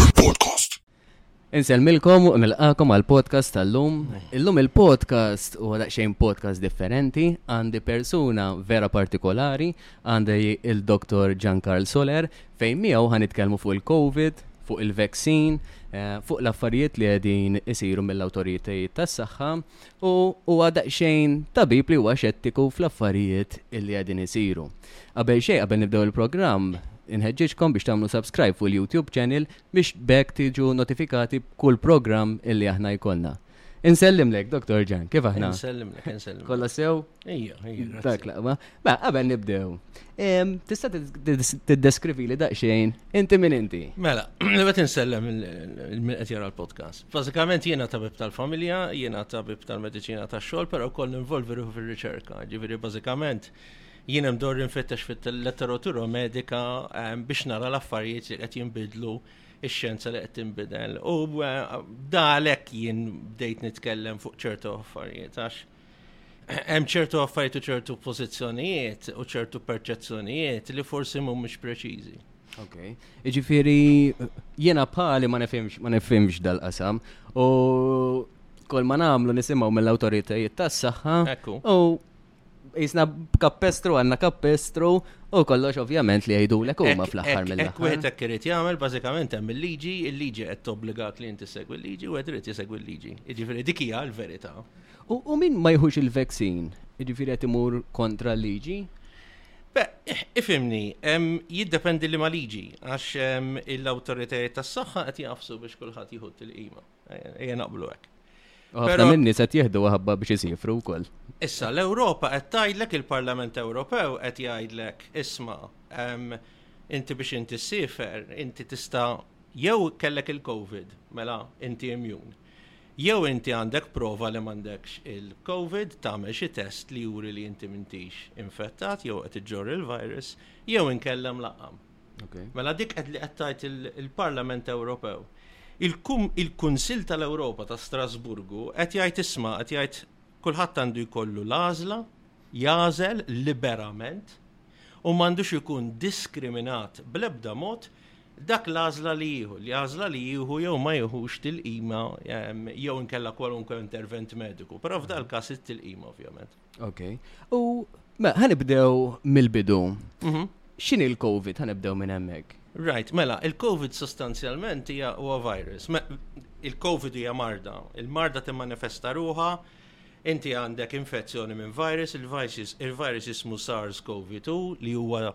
il-podcast. Insellmilkom u nilqakom għal podcast tal-lum. Illum il-podcast u xejn podcast differenti għandi persuna vera partikolari għandi il-Dr. Giancarl Soler fejn miegħu ħanitkellmu fuq il-COVID, fuq il-vaccine, eh, fuq l-affarijiet li għedin isiru mill-autoritajiet tas saħħa u huwa daqsxejn tabib li huwa xettiku fl-affarijiet illi qegħdin isiru. Qabel xejn qabel nibdew il-programm, inħeġġiġkom biex tagħmlu subscribe fuq il-YouTube channel biex b'hekk tiġu notifikati b'kull programm illi aħna jkollna. Insellimlek, Dr. Ġan, kif aħna? Insellimlek, insellimlek. Kolla sew? Ejja, ejja. Dak laqwa. Mela, qabel nibdew. Tista' tiddeskrivi li daqsxejn inti min inti? Mela, li qed insellem min qed jara l-podcast. Bażikament jiena tabib tal-familja, jiena tabib tal-mediċina tax-xogħol, però wkoll involvi ruħu fir-riċerka. Ġifieri bażikament jien hemm dor infittex fit-letteratura medika biex nara l-affarijiet li qed jinbidlu ix-xjenza li qed tinbidel. U dalek jien bdejt nitkellem fuq ċertu affarijiet għax Hemm ċertu affarijiet u ċertu pożizzjonijiet u ċertu perċezzjonijiet li forsi mhumiex preċiżi. Ok. Iġifiri, jena pali ma nifimx, ma nifimx dal-qasam. U kol ma namlu nisimaw mill-autoritajiet tas saħħa U jisna kappestru għanna kappestru u kollox ovvjament li jgħidu l huma fl-axħar mill Ek wieħed hekk irid jagħmel bażikament hemm il-liġi, il-liġi qed tobbliga li inti segwi l-liġi u qed irid jisegwi l-liġi. Jiġifieri dik hija l-verità. U min ma jħux il-vaccine, ġifiri għet imur kontra l-liġi? Be, ifimni, jiddependi li ma liġi, għax l-autoritajiet tas saħħa għet jafsu biex kullħat jħut il-qima. Ejja naqblu għek. Għabda minni set jihdu għabba biex jisifru u koll. Issa, l-Europa għet tajdlek il-Parlament Ewropew għet jajdlek, isma, inti biex inti s-sifer, inti tista jew kellek il-Covid, mela inti immune Jew inti għandek prova li m'għandekx il-Covid, tagħmel xi test li juri li inti m'intix infettat jew qed iġġorr il-virus, jew inkella mlaqqam. Mela dik qed li qed tgħid il-Parlament Ewropew. Il-Kunsill tal-Ewropa ta' Strasburgu qed jgħid isma' qed jgħid kulħadd għandu jkollu l-għażla, jagħżel liberament u m'għandux ikun diskriminat bl-ebda mod Dak l-għażla li jieħu, li għażla li jieħu jew ma jieħux tilqima ehm, jew inkella kwalunkwe intervent mediku, però f'dal mhm. każ it-tilqima ovvjament. Ok. U ma mela, ħanibdew mill-bidu. Mhm. X'inhi l-COVID ħanibdew minn hemmhekk? Right, mela, il-COVID sostanzjalment hija huwa virus. Il-COVID hija marda. Il-marda timmanifesta ruha, inti għandek infezzjoni minn virus, il-virus jismu SARS-CoV-2 li huwa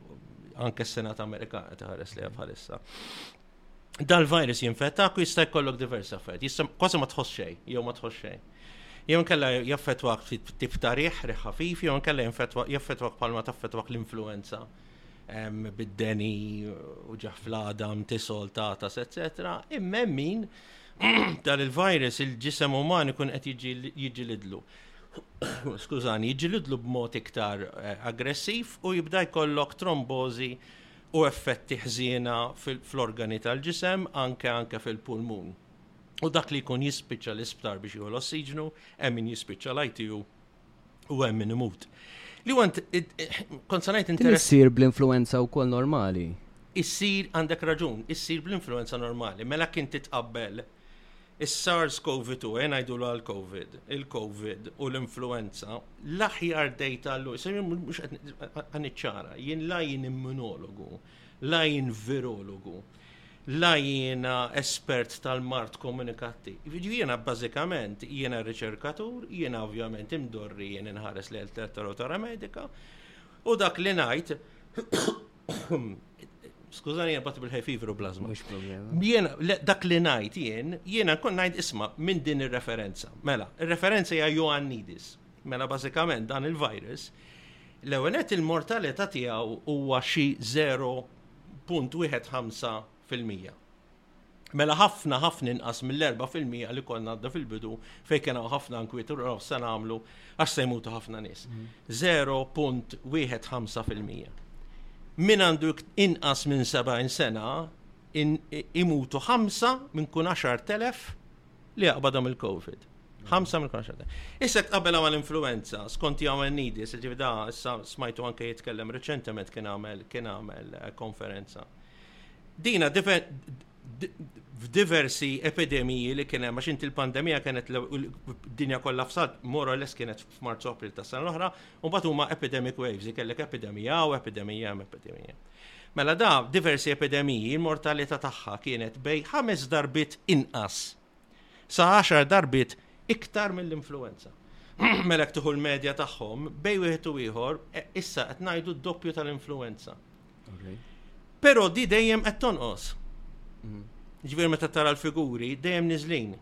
anke s-Senat Amerikan qed iħares lejha bħalissa. Dal-virus jinfettak u jista' jkollok diversi affarijiet. Jista' kważi ma tħoss xejn, jew ma tħoss xejn. Jew nkella jaffetwak tip ta' riħ, riħ ħafif, jew nkella jaffetwak bħalma taffetwak l-influenza bid-deni u ġaħflada, mtisol, tatas, etc. Imma min dan il-virus il-ġisem uman ikun qed jiġi lidlu. skużani, jiġġilidlu b'mod iktar eh, aggressiv u jibda jkollok trombożi u effetti ħżiena fl-organi tal-ġisem, anke anke fil-pulmun. U dak li jkun jispiċċa l-isptar biex jieħu l-ossiġnu, hemm min jispiċċa l-ITU u hemm min imut. Li għant, konsanajt interess. Issir bl-influenza u kol normali. Issir, għandek raġun, issir bl-influenza normali. Mela kien titqabbel Is-SARS CoV two, ejja ngħidulu għal Covid, il-Covid u l-influwenza, l-aħjar dejta l mhux qed niċċara, jien la jien immunologu, la jien virologu, la jiena espert tal-mart komunikatti. Jiena bażikament jiena riċerkatur, jiena ovvjament imdorri jien inħares li l-letteratura medika, u dak li ngħid Skużani, jabat bil-hay fever u blazma. Mux problema. Jiena, dak li najt jien, jiena nkun najt isma minn din il-referenza. Mela, il-referenza hija Joannidis. Mela, bażikament dan il-virus, l-ewenet il-mortalità tiegħu huwa xi 0.15 fil-mija. Mela ħafna ħafna inqas mill-4 fil-mija li konna għadda fil-bidu fejn kien hawn ħafna nkwiet u nofs se nagħmlu għax se jmutu ħafna nies. 0.15 mhm. fil-mija. Min għandu inqas minn 70 sena imutu ħamsa minn kun 10,000 li jaqbadhom il-COVID. ħamsa minn kun 10,000. Issa qabel għamal influenza, skont jgħamel nidi, se ġivda, issa smajtu anke jitkellem reċentement kien għamel eh, konferenza. Dina f'diversi epidemiji li kien hemm għax inti l-pandemija kienet d-dinja kollha f'sad more or less kienet f'Marzu April ta' sena l-oħra, u mbagħad huma epidemic waves, ikellek epidemija u epidemija hemm epidemija. Mela da diversi epidemiji l-mortalità tagħha kienet bej ħames darbit inqas sa 10 darbit iktar mill-influenza. Mela tieħu l-medja tagħhom bej wieħed u ieħor e, issa qed ngħidu d-doppju tal-influenza. Pero di dejjem qed tonqos. Mhm. Ġifieri meta tara l-figuri dejjem niżlin.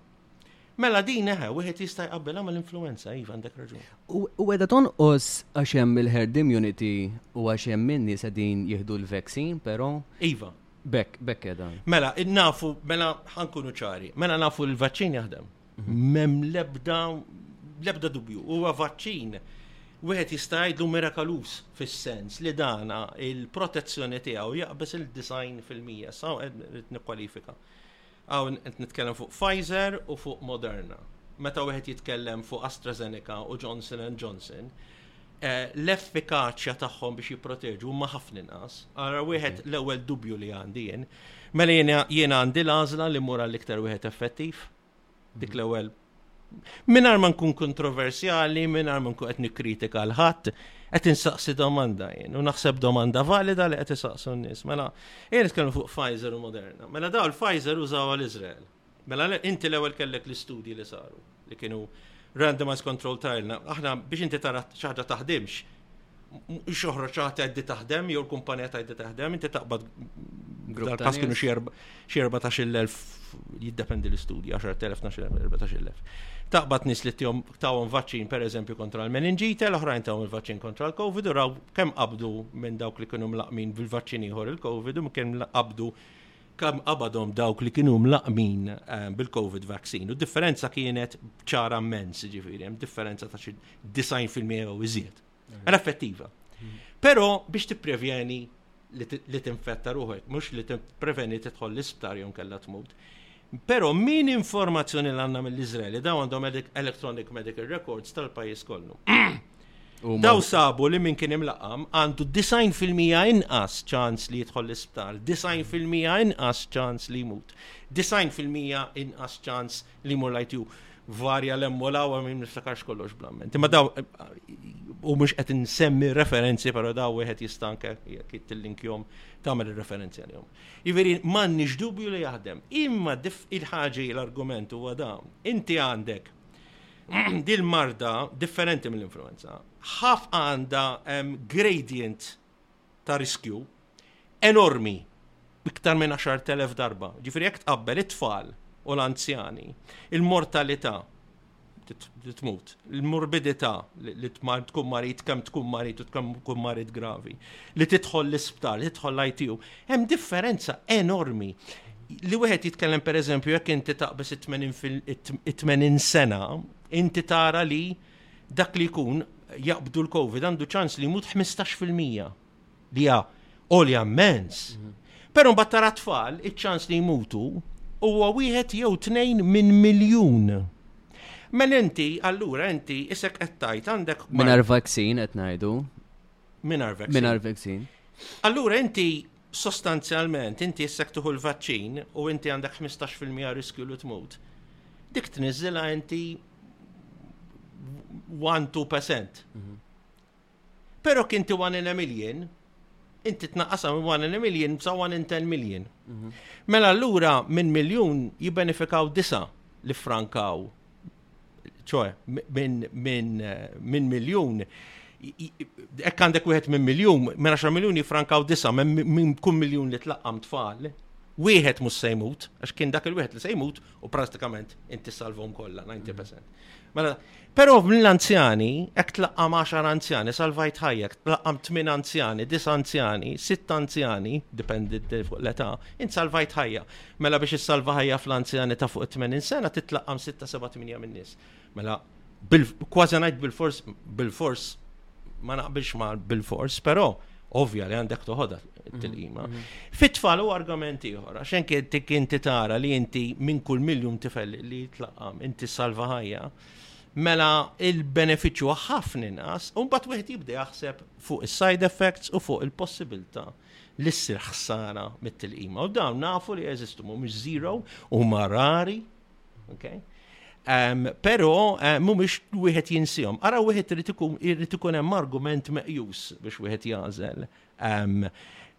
Mela din eħe, wieħed jista' jqabbilha mal-influenza, iva għandek raġun. U qiegħda tonqos għax hemm il-herd immunity u għax hemm min nies qegħdin jieħdu l-vaccine, però. Iva. Bekk, bekk qiegħda. Mela, nafu, mela ħankunu ċari, mela nafu l-vaċċin jaħdem. Mem lebda lebda dubju. Huwa vaċċin wieħed jista' jgħidlu mirakalus fis-sens li dana il-protezzjoni tiegħu jaqbeż il-design fil-mija. Saw qed nikkwalifika. Hawn qed nitkellem fuq Pfizer u fuq Moderna. Meta wieħed jitkellem fuq AstraZeneca u Johnson Johnson, l-effikaċja tagħhom biex jipproteġu huma ħafna inqas. Ara wieħed mhm. l-ewwel dubju li għandi jien. Mela jien għandi l-għażla li mura l-iktar wieħed effettiv. Dik mhm. l-ewwel Minar ma nkun kontroversjali, minar ma nkun qed nikkritika l-ħadd, qed insaqsi domanda jien u naħseb domanda valida li qed isaqsu n-nies. Mela, jien nitkellmu fuq Pfizer u Moderna. Mela daw l pfizer użaw għal Iżrael. Mela inti l-ewwel kellek l-istudji li saru li kienu randomized control trial. Aħna biex inti tara xaħġa taħdimx, xoħra ċaħti għaddi taħdem, jew l-kumpanija taħdi taħdem, inti taqbad dal-kas kienu xierba ta' xillelf, jiddependi l-istudji, 10.000, 14.000. Taqbad nis li tijom tawon vaċċin per eżempju kontra l-meningite, l-oħrajn tawon il-vaċċin kontra l-Covid, u raw kem qabdu minn dawk li kienu mlaqmin bil-vaċċin iħor il-Covid, u kem qabdu kemm qabadhom dawk li kienu mlaqqmin eh, bil-COVID vaccine. U differenza kienet ċara mens, ġifiri, hemm differenza ta' xi 90% jew iżjed. Era effettiva. Però biex tipprevjeni li tinfetta ruħek, mhux li tipprevjeni tidħol l-isptar jew kellha tmut. Però min informazzjoni l għandna mill-Iżraeli daw għandhom electronic medical records tal-pajjiż kollu. Daw sabu li min kien imlaqam għandu 90% inqas ċans li jidħol l-isptar, 90% inqas ċans li jmut, 90% inqas ċans li jmur lajtju. Varja l-emmu law minn niftakarx kollox blamment. Imma daw, u mux qed nsemmi referenzi, pero daw wieħed jistanke jek link jom tagħmel ir-referenzi għalihom. Jiġifieri m'għandniex dubju li jaħdem. Imma il-ħaġa l-argument huwa dawn. Inti għandek Din marda differenti mill-influenza. Ħaf għandha gradient ta' riskju enormi iktar minn 10,000 darba. Ġifieri jekk tqabbel it-tfal u l-anzjani, il-mortalità titmut, il-morbidità li tkun marid kemm tkun marid u tkun marid gravi, li tidħol l-isptar, tidħol l-ITU, Hemm differenza enormi li wieħed jitkellem per eżempju jekk inti taqbes it-80 sena, inti tara li dak li jkun jaqbdu l-Covid għandu ċans li jmut 15% li hija olja mens. Mhm. Però mbagħad tara tfal iċ-ċans li jmutu huwa wieħed jew tnejn minn miljun. Men inti, allura inti isek qed tgħid għandek. Mingħajr vaksin qed ngħidu. Minar vaccine. Minar vaccine. Allura inti sostanzjalment inti jessek tuħu l-vaċċin u inti għandek 15% riskju li tmut. Dik tniżilha inti 1-2%. Mhm. Pero kinti 1 in a million, inti tnaqqasa minn 1 in a million sa 1 in 10 million. Mhm. Mela allura minn miljun jibbenefikaw disa li frankaw ċoħe, minn miljun, ekk għandek wieħed minn miljun, minn 10 miljun jifrankaw disa, minn kull miljun li tlaqqam tfal, wieħed mhux se jmut, għax kien dak il-wieħed li se jmut u pratikament inti salvom kollha 90%. Mela, però mill-anzjani, hekk tlaqqam 10 anzjani, salvajt ħajjek, tlaqqam 8 anzjani, 9 anzjani, 6 anzjani, dipendi fuq l-età, int salvajt ħajja. Mela biex issalva ħajja fl-anzjanità fuq it-80 sena titlaqqam 6-7-8 min-nies. Mela kważi ngħid bil-fors bil-fors ma naqbilx ma bil-fors, però ovvja li għandek toħodha t-tilqima. Mhm, mhm. Fit-tfal u argument ieħor, għax anke dik inti tara li inti minn kull miljum tifel li jitlaqam, inti salva ħajja, mela il-benefiċċju ħafna inqas, u mbagħad wieħed jibda jaħseb fuq is-side effects u fuq il-possibilità li ssir ħsara mit-tilqima. U dawn nafu li jeżistu mhumiex zero u marari, okay? Um, pero uh, mumiex wieħed jinsihom. Ara wieħed irid ikun irid ikun hemm argument meqjus biex wieħed jażel. Um,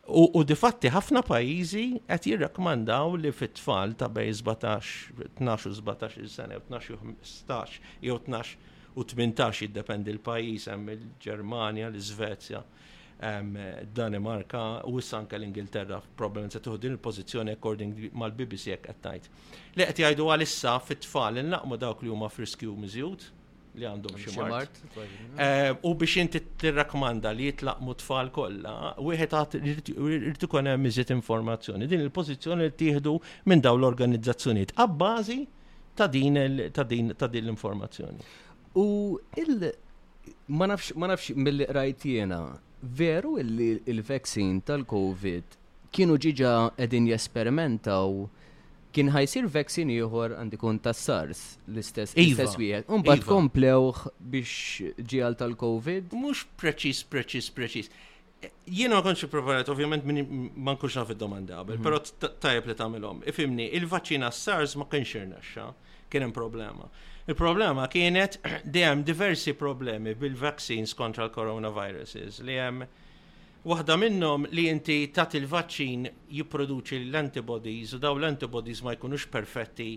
u, u difatti ħafna pajjiżi qed jirrakkomandaw li fit-tfal ta' bej 17, 12 u 17 sena, 12 u 15 jew 12 u 18 jiddependi l-pajjiż hemm il-Ġermanja, l-Iżvezja, Danimarka u issa anke l-Ingilterra probablement se tieħu din il-pożizzjoni according mal-BBC hekk qed tgħid. Li qed jgħidu għalissa fit-tfal inlaqmu dawk li huma friskju miżjud li għandhom xi mart. Eh, u biex inti tirrakmanda li jitlaqmu tfal kollha, wieħed għad irid ikun hemm iżjed informazzjoni. Din il-pożizzjoni li tieħdu minn dawn l-organizzazzjonijiet abbażi ta' din ta' din ta' din l-informazzjoni. U il Ma nafx, ma nafx mill-li qrajt jiena, veru illi il-vaccine tal-Covid kienu ġiġa qegħdin jesperimentaw kien ħajsir vaccine ieħor għandi kun tas-SARS l-istess iva, l-istess wieħed. Imbagħad iva. komplewh biex ġiel tal-Covid. Mhux preċiż, preċiż, preċiż. Jiena ma kontx ippreparat, ovvjament ma nkunx naf id-domanda qabel, mhm. però tajjeb li tagħmilhom. Ifimni, il-vaċċina SARS ma kienx irnexxa, kien hemm problema. Il-problema kienet dejjem diversi problemi bil-vaccines kontra l-coronaviruses li hemm waħda minnhom li inti tat il-vaċċin jipproduċi l-antibodies u daw l-antibodies ma jkunux perfetti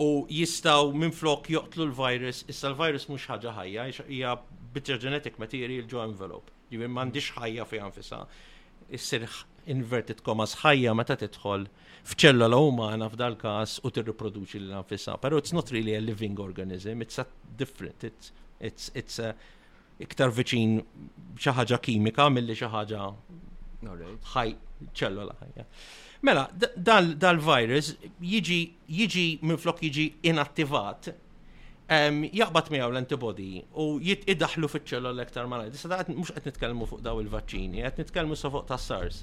u jistaw minn flok joqtlu l-virus, issa l-virus mhux ħaġa ħajja, hija bitra genetic material ġo envelope. Jiġifieri m'għandhiex ħajja fiha nfisha. Issir inverted commas ħajja meta tidħol f'ċellola umana f'dal-każ u tirriproduċi lil nfisha. Però it's not really a living organism, it's a different, it's, it's, it's a iktar viċin xi ħaġa kimika milli xi ħaġa ħaj ċellola ħajja. Mela, dal-virus jiġi jiġi minflok jiġi inattivat jaqbad miegħu l-antibody u jitqidaħlu fiċ-ċellol ektar malaj. Issa da mhux qed nitkellmu fuq daw il-vaċċini, qed nitkellmu sa fuq tas-SARS.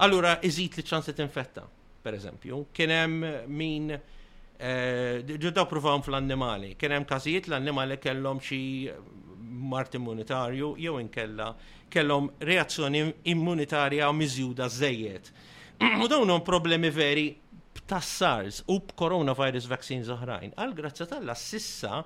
Allura iżid li ċans tinfetta, per eżempju, kien hemm min eh, ġuddaw provawhom fl-annimali, kien hemm każijiet l-annimali kellhom xi mart immunitarju jew inkella kellhom reazzjoni immunitarja miżjuda żejjed U dawn hom problemi veri b'tas-SARS u b'coronavirus vaccines oħrajn. Għal grazzja tal-la sissa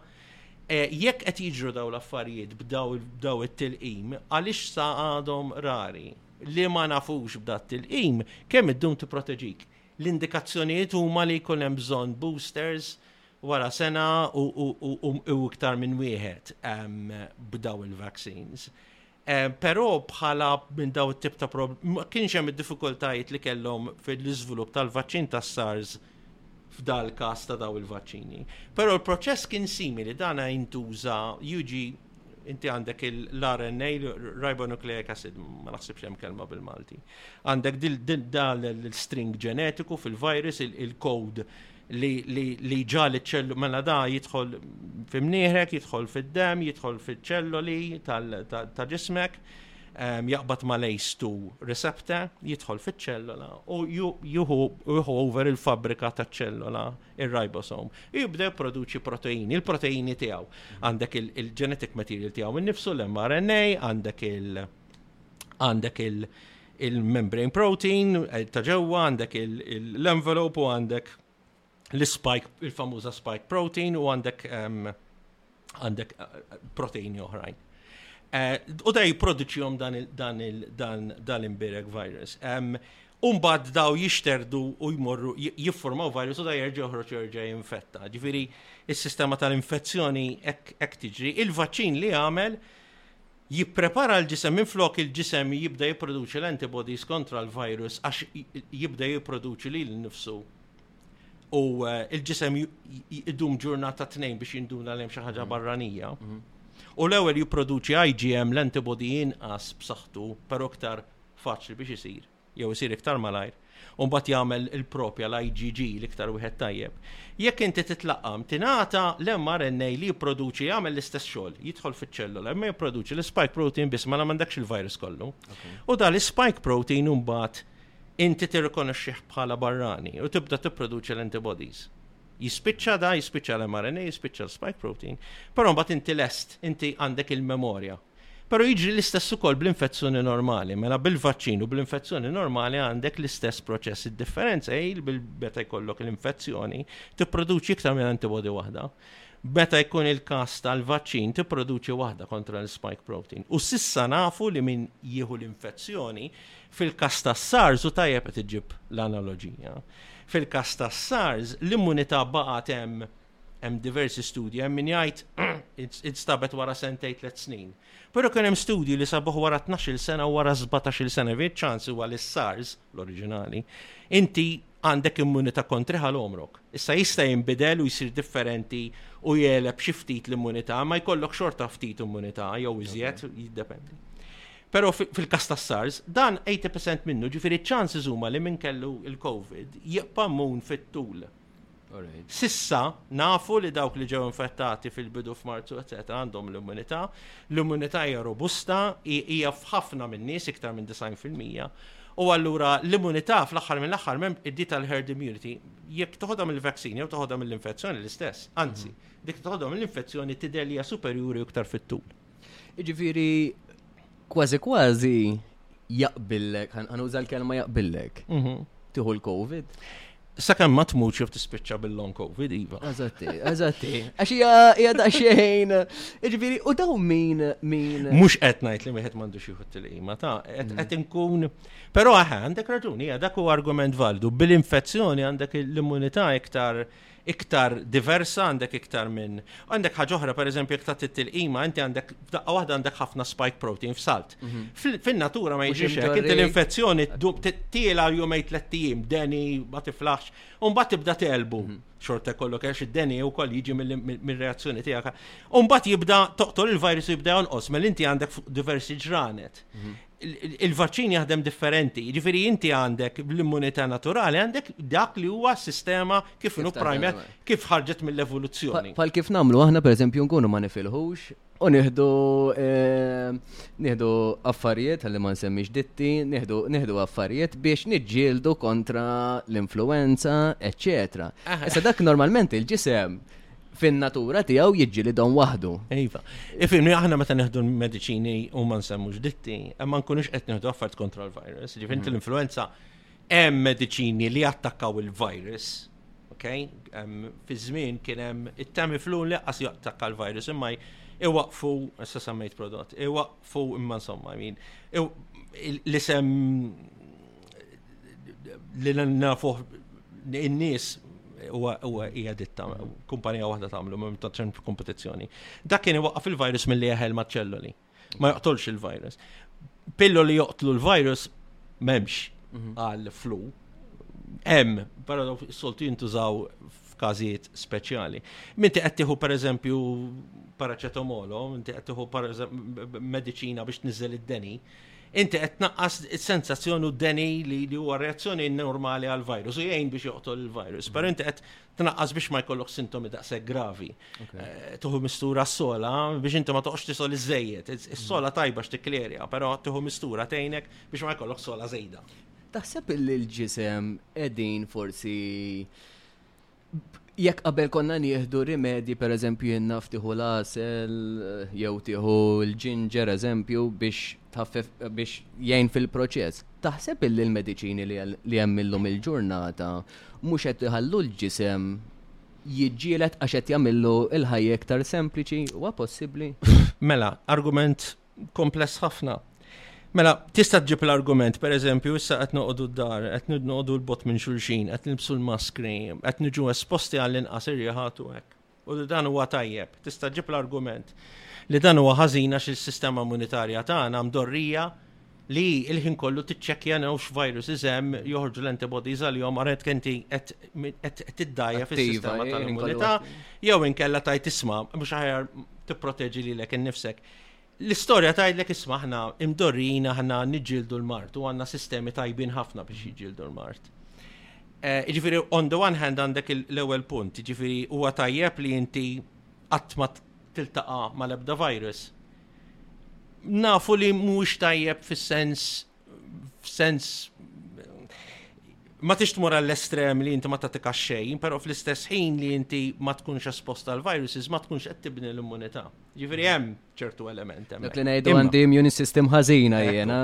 eh, jekk qed jiġru daw l-affarijiet b'daw it-tilqim, għaliex sa għadhom rari li ma nafux b'dat tilqim kemm id-dum tipproteġik. L-indikazzjonijiet huma li jkun hemm bżonn boosters wara sena u iktar minn wieħed b'daw il-vaccines. Però bħala minn daw it-tip ta' problemi, ma kienx hemm id-diffikultajiet li kellhom fil-iżvilupp tal-vaċċin tas-SARS f'dal-każ ta' daw il-vaċċini. Però l-proċess kien simili, dana jintuża jiġi inti għandek l-RNA, ribonucleic acid, ma naħsibx hemm kelma bil-Malti. Għandek dan l-string ġenetiku fil-virus, il-code li li li ġal iċ-ċellu mela da jidħol fimnieħrek, jidħol fid-dem, jidħol fiċ-ċelloli ta' ġismek, ehm, jaqbad ma' lejs tu recepta, jidħol fiċ-ċellola u juhu over il-fabrika ta' ċellola ir-ribosom. Jibda jipproduċi proteini, il-proteini tiegħu. Għandek il-genetic material tiegħu minn nifsu l-mRNA, għandek il- għandek il- il-membrane protein eh, ta' ġewwa għandek l-envelope u għandek l-spike, il-famuża spike protein u għandek ehm, għandek eh, proteini oħrajn. Eh, u da jiproduċjom dan il-birek virus. Ehm, Umbad daw jixterdu u jmorru jifformaw virus u da jerġa' joħroġ jerġa' jinfetta. Ġifieri, is-sistema tal-infezzjoni hekk tiġri. Il-vaċċin li għamel jipprepara l-ġisem minflok il-ġisem jibda jipproduċi l-antibodies kontra l-virus għax jibda jipproduċi lilu nnifsu u eh, il-ġisem idum ġurnata tnejn biex jinduna l-hemm xi ħaġa mm. barranija. Mm-hmm. U l-ewwel jipproduċi IgM l-antibody inqas b'saħħtu però iktar faċli biex isir. jew isir iktar malajr, u mbagħad jagħmel il-proprja l-IgG l-iktar wieħed tajjeb. Jekk inti titlaqqam, tingħata l-mRNA li jipproduċi jagħmel l-istess xogħol, jidħol fiċ-ċellula, imma jipproduċi l-spike protein biss mela m'għandekx il-virus kollu. U dan l-spike protein mbagħad inti tirrikonoxxih bħala barrani u tibda tipproduċi l-antibodies. Jispiċċa da, jispiċċa l-mRNA, jispiċċa l-spike protein, però mbagħad inti lest, inti għandek il-memorja Però jiġri l-istess ukoll bl-infezzjoni normali. Mela bil-vaċċin u bl-infezzjoni normali għandek l-istess proċess. Id-differenza hi li meta jkollok l-infezzjoni tipproduċi iktar minn antibody waħda. Meta jkun il-każ tal-vaċċin tipproduċi waħda kontra l-spike protein. U sissa nafu li min jieħu l-infezzjoni fil-każ tas-SARS u tajjeb qed iġib l-analoġija. Fil-każ tas-SARS l-immunità baqgħet hemm Hemm diversi studji, hemm min jgħid instabet wara sentej tliet snin. Però kien hemm studji li sabuh wara tnax-il sena u wara sbatax-il sena, ġifieri ċ-ċans huwa li s-SARS, l-oriġinali, inti għandek immunità kontrih għal għomrok. Issa jista' jinbidel u jsir differenti u jegħleb xi ftit l-immunità, ma jkollok xorta ftit immunità jew iżjed, jiddependi. Pero fil-kas ta' SARS, dan 80% minnu ġifiri ċansi zuma li minn kellu il-COVID jibqa' mun fit-tul. Sissa nafu li dawk li ġew infettati fil-bidu f'Marzu eċetera għandhom l-immunità. L-immunità hija robusta, hija f'ħafna minn nies iktar minn 90%. U allura l-immunità fl-aħħar minn l-aħħar mem id tal-herd immunity jekk toħodha mill-vaccin jew toħodha mill-infezzjoni l-istess. Anzi, mhm. dik toħodha mill-infezzjoni tidher li hija superjuri iktar fit-tul. Jiġifieri kważi kważi jaqbillek, ħanuża l-kelma jaqbillek. Mhm. Tieħu l-COVID. Sakemm ma tmut xi tispiċċa bil-long COVID, iva. Eżatti, eżatti. Għax hija hija daqsxejn. Jiġifieri u daw min min. Mhux qed ngħid li wieħed m'għandux jieħu tilqima ta' qed qed inkun. Però aħ għandek raġuni, hija dak huwa argument validu. Bil-infezzjoni għandek l-immunità iktar iktar diversa, għandek iktar minn. Għandek ħaġa oħra, per eżempju, jekk tagħti tilqima, inti għandek f'daqqa waħda għandek ħafna spike protein f'salt. Mhm. Fin-natura ma jiġix hekk, inti l-infezzjoni tiela jumej tliet ijiem, deni ma tiflaħx, u mbagħad tibda telbu. Mhm. Xorta kollu għax id-deni u koll jiġi mill-reazzjoni tiegħek. U mbagħad jibda toqtol il-virus jibda jonqos, mel inti għandek diversi ġranet. Mhm. il-vaċċin jaħdem differenti. Ġifiri, inti għandek l-immunità naturali, għandek dak li huwa sistema kif inu primet, kif ħarġet mill-evoluzzjoni. Pal kif namlu, aħna per eżempju nkunu ma nifilħux, u nieħdu eh, nieħdu affarijiet għalli ma nsemmix ditti, nieħdu affarijiet biex niġġieldu kontra l-influenza, eccetera. Issa dak normalment il-ġisem fin-natura tiegħu jiġġilidhom waħdu. Iva. Ifimni aħna meta neħdu l-mediċini u ma nsemmux ditti, ma nkunux qed neħdu affarijiet kontra l-virus. Ġifieri mhm. l-influenza hemm mediċini li attakkaw il-virus. Okay? Fi żmien kien hemm it-Tamiflu li qas jattakka l-virus imma iwaqfu, issa semmejt prodott, iwaqfu imma insomma, l-isem li nafu in-nies huwa hija ditta kumpanija waħda tagħmlu ma ta' ċen kompetizzjoni. Dak kien iwaqqaf il-virus milli jeħel maċ-ċelloli. Ma joqtolx il-virus. Pillo li joqtlu l-virus m'hemmx mhm. għal flu. Hemm, però soltu jintużaw f'każijiet speċjali. Minti qed tieħu pereżempju paraċetamolo, minti qed tieħu mediċina biex tniżel id-deni, inti qed tnaqqas is-sensazzjoni u d-deni li huwa reazzjoni normali għal virus u jgħin biex joqtol il-virus. Però inti qed tnaqqas biex ma jkollok sintomi daqshekk gravi. Eh, tuħu mistura s-sola biex inti ma toqgħodx tisol iż-żejjed. Is-sola mm. tajba x'tikklerja, però tuħu mistura tgħinek biex ma jkollok sola żejda. Taħseb li l-ġisem qegħdin forsi jekk qabel konna nieħdu rimedji per eżempju jien naf tieħu l-asel jew tieħu l-ġinġer eżempju biex taffef biex jgħin fil-proċess. Taħseb illi l-mediċini li hemm illum il-ġurnata mhux qed iħallu l-ġisem jiġġielet għax qed jagħmillu l-ħajja iktar sempliċi huwa possibbli? Mela, argument kompless ħafna. Mela, tista' ġib l-argument, per eżempju, issa qed noqogħdu d-dar, qed noqogħdu l-bot minn xulxin, qed nilbsu l-maskri, qed niġu esposti għall-inqas irriħat u hekk. U li dan huwa tajjeb, tista' ġib l-argument li dan huwa ħażin għax il-sistema immunitarja tagħna mdorrija li il-ħin kollu tiċċekkja new x'virus iżem joħorġu l-antibodies għal-jom għaret kenti qed tiddajja fis-sistema tal-immunità jew inkella tajt isma' mhux ħajar tipproteġi lilek innifsek. nifsek L-istorja tgħidlek isma' aħna imdorrijin aħna niġġieldu l-mart u għandna sistemi tajbin ħafna biex jiġġieldu l-mart. Eh, jiġifieri on the one hand għandek l-ewwel punt, jiġifieri huwa tajjeb li inti qatt ma tiltaqa' mal-ebda virus. Nafu li mhux tajjeb fis-sens f'sens ma tix tmur għall-estrem li inti ma tatika xejn, pero fl-istess ħin li inti ma tkunx esposta għal viruses ma tkunx qed tibni l-immunità. Ġifieri mm. hemm ċertu element hemm. Dak li ngħidu għandi immune system ħażina jiena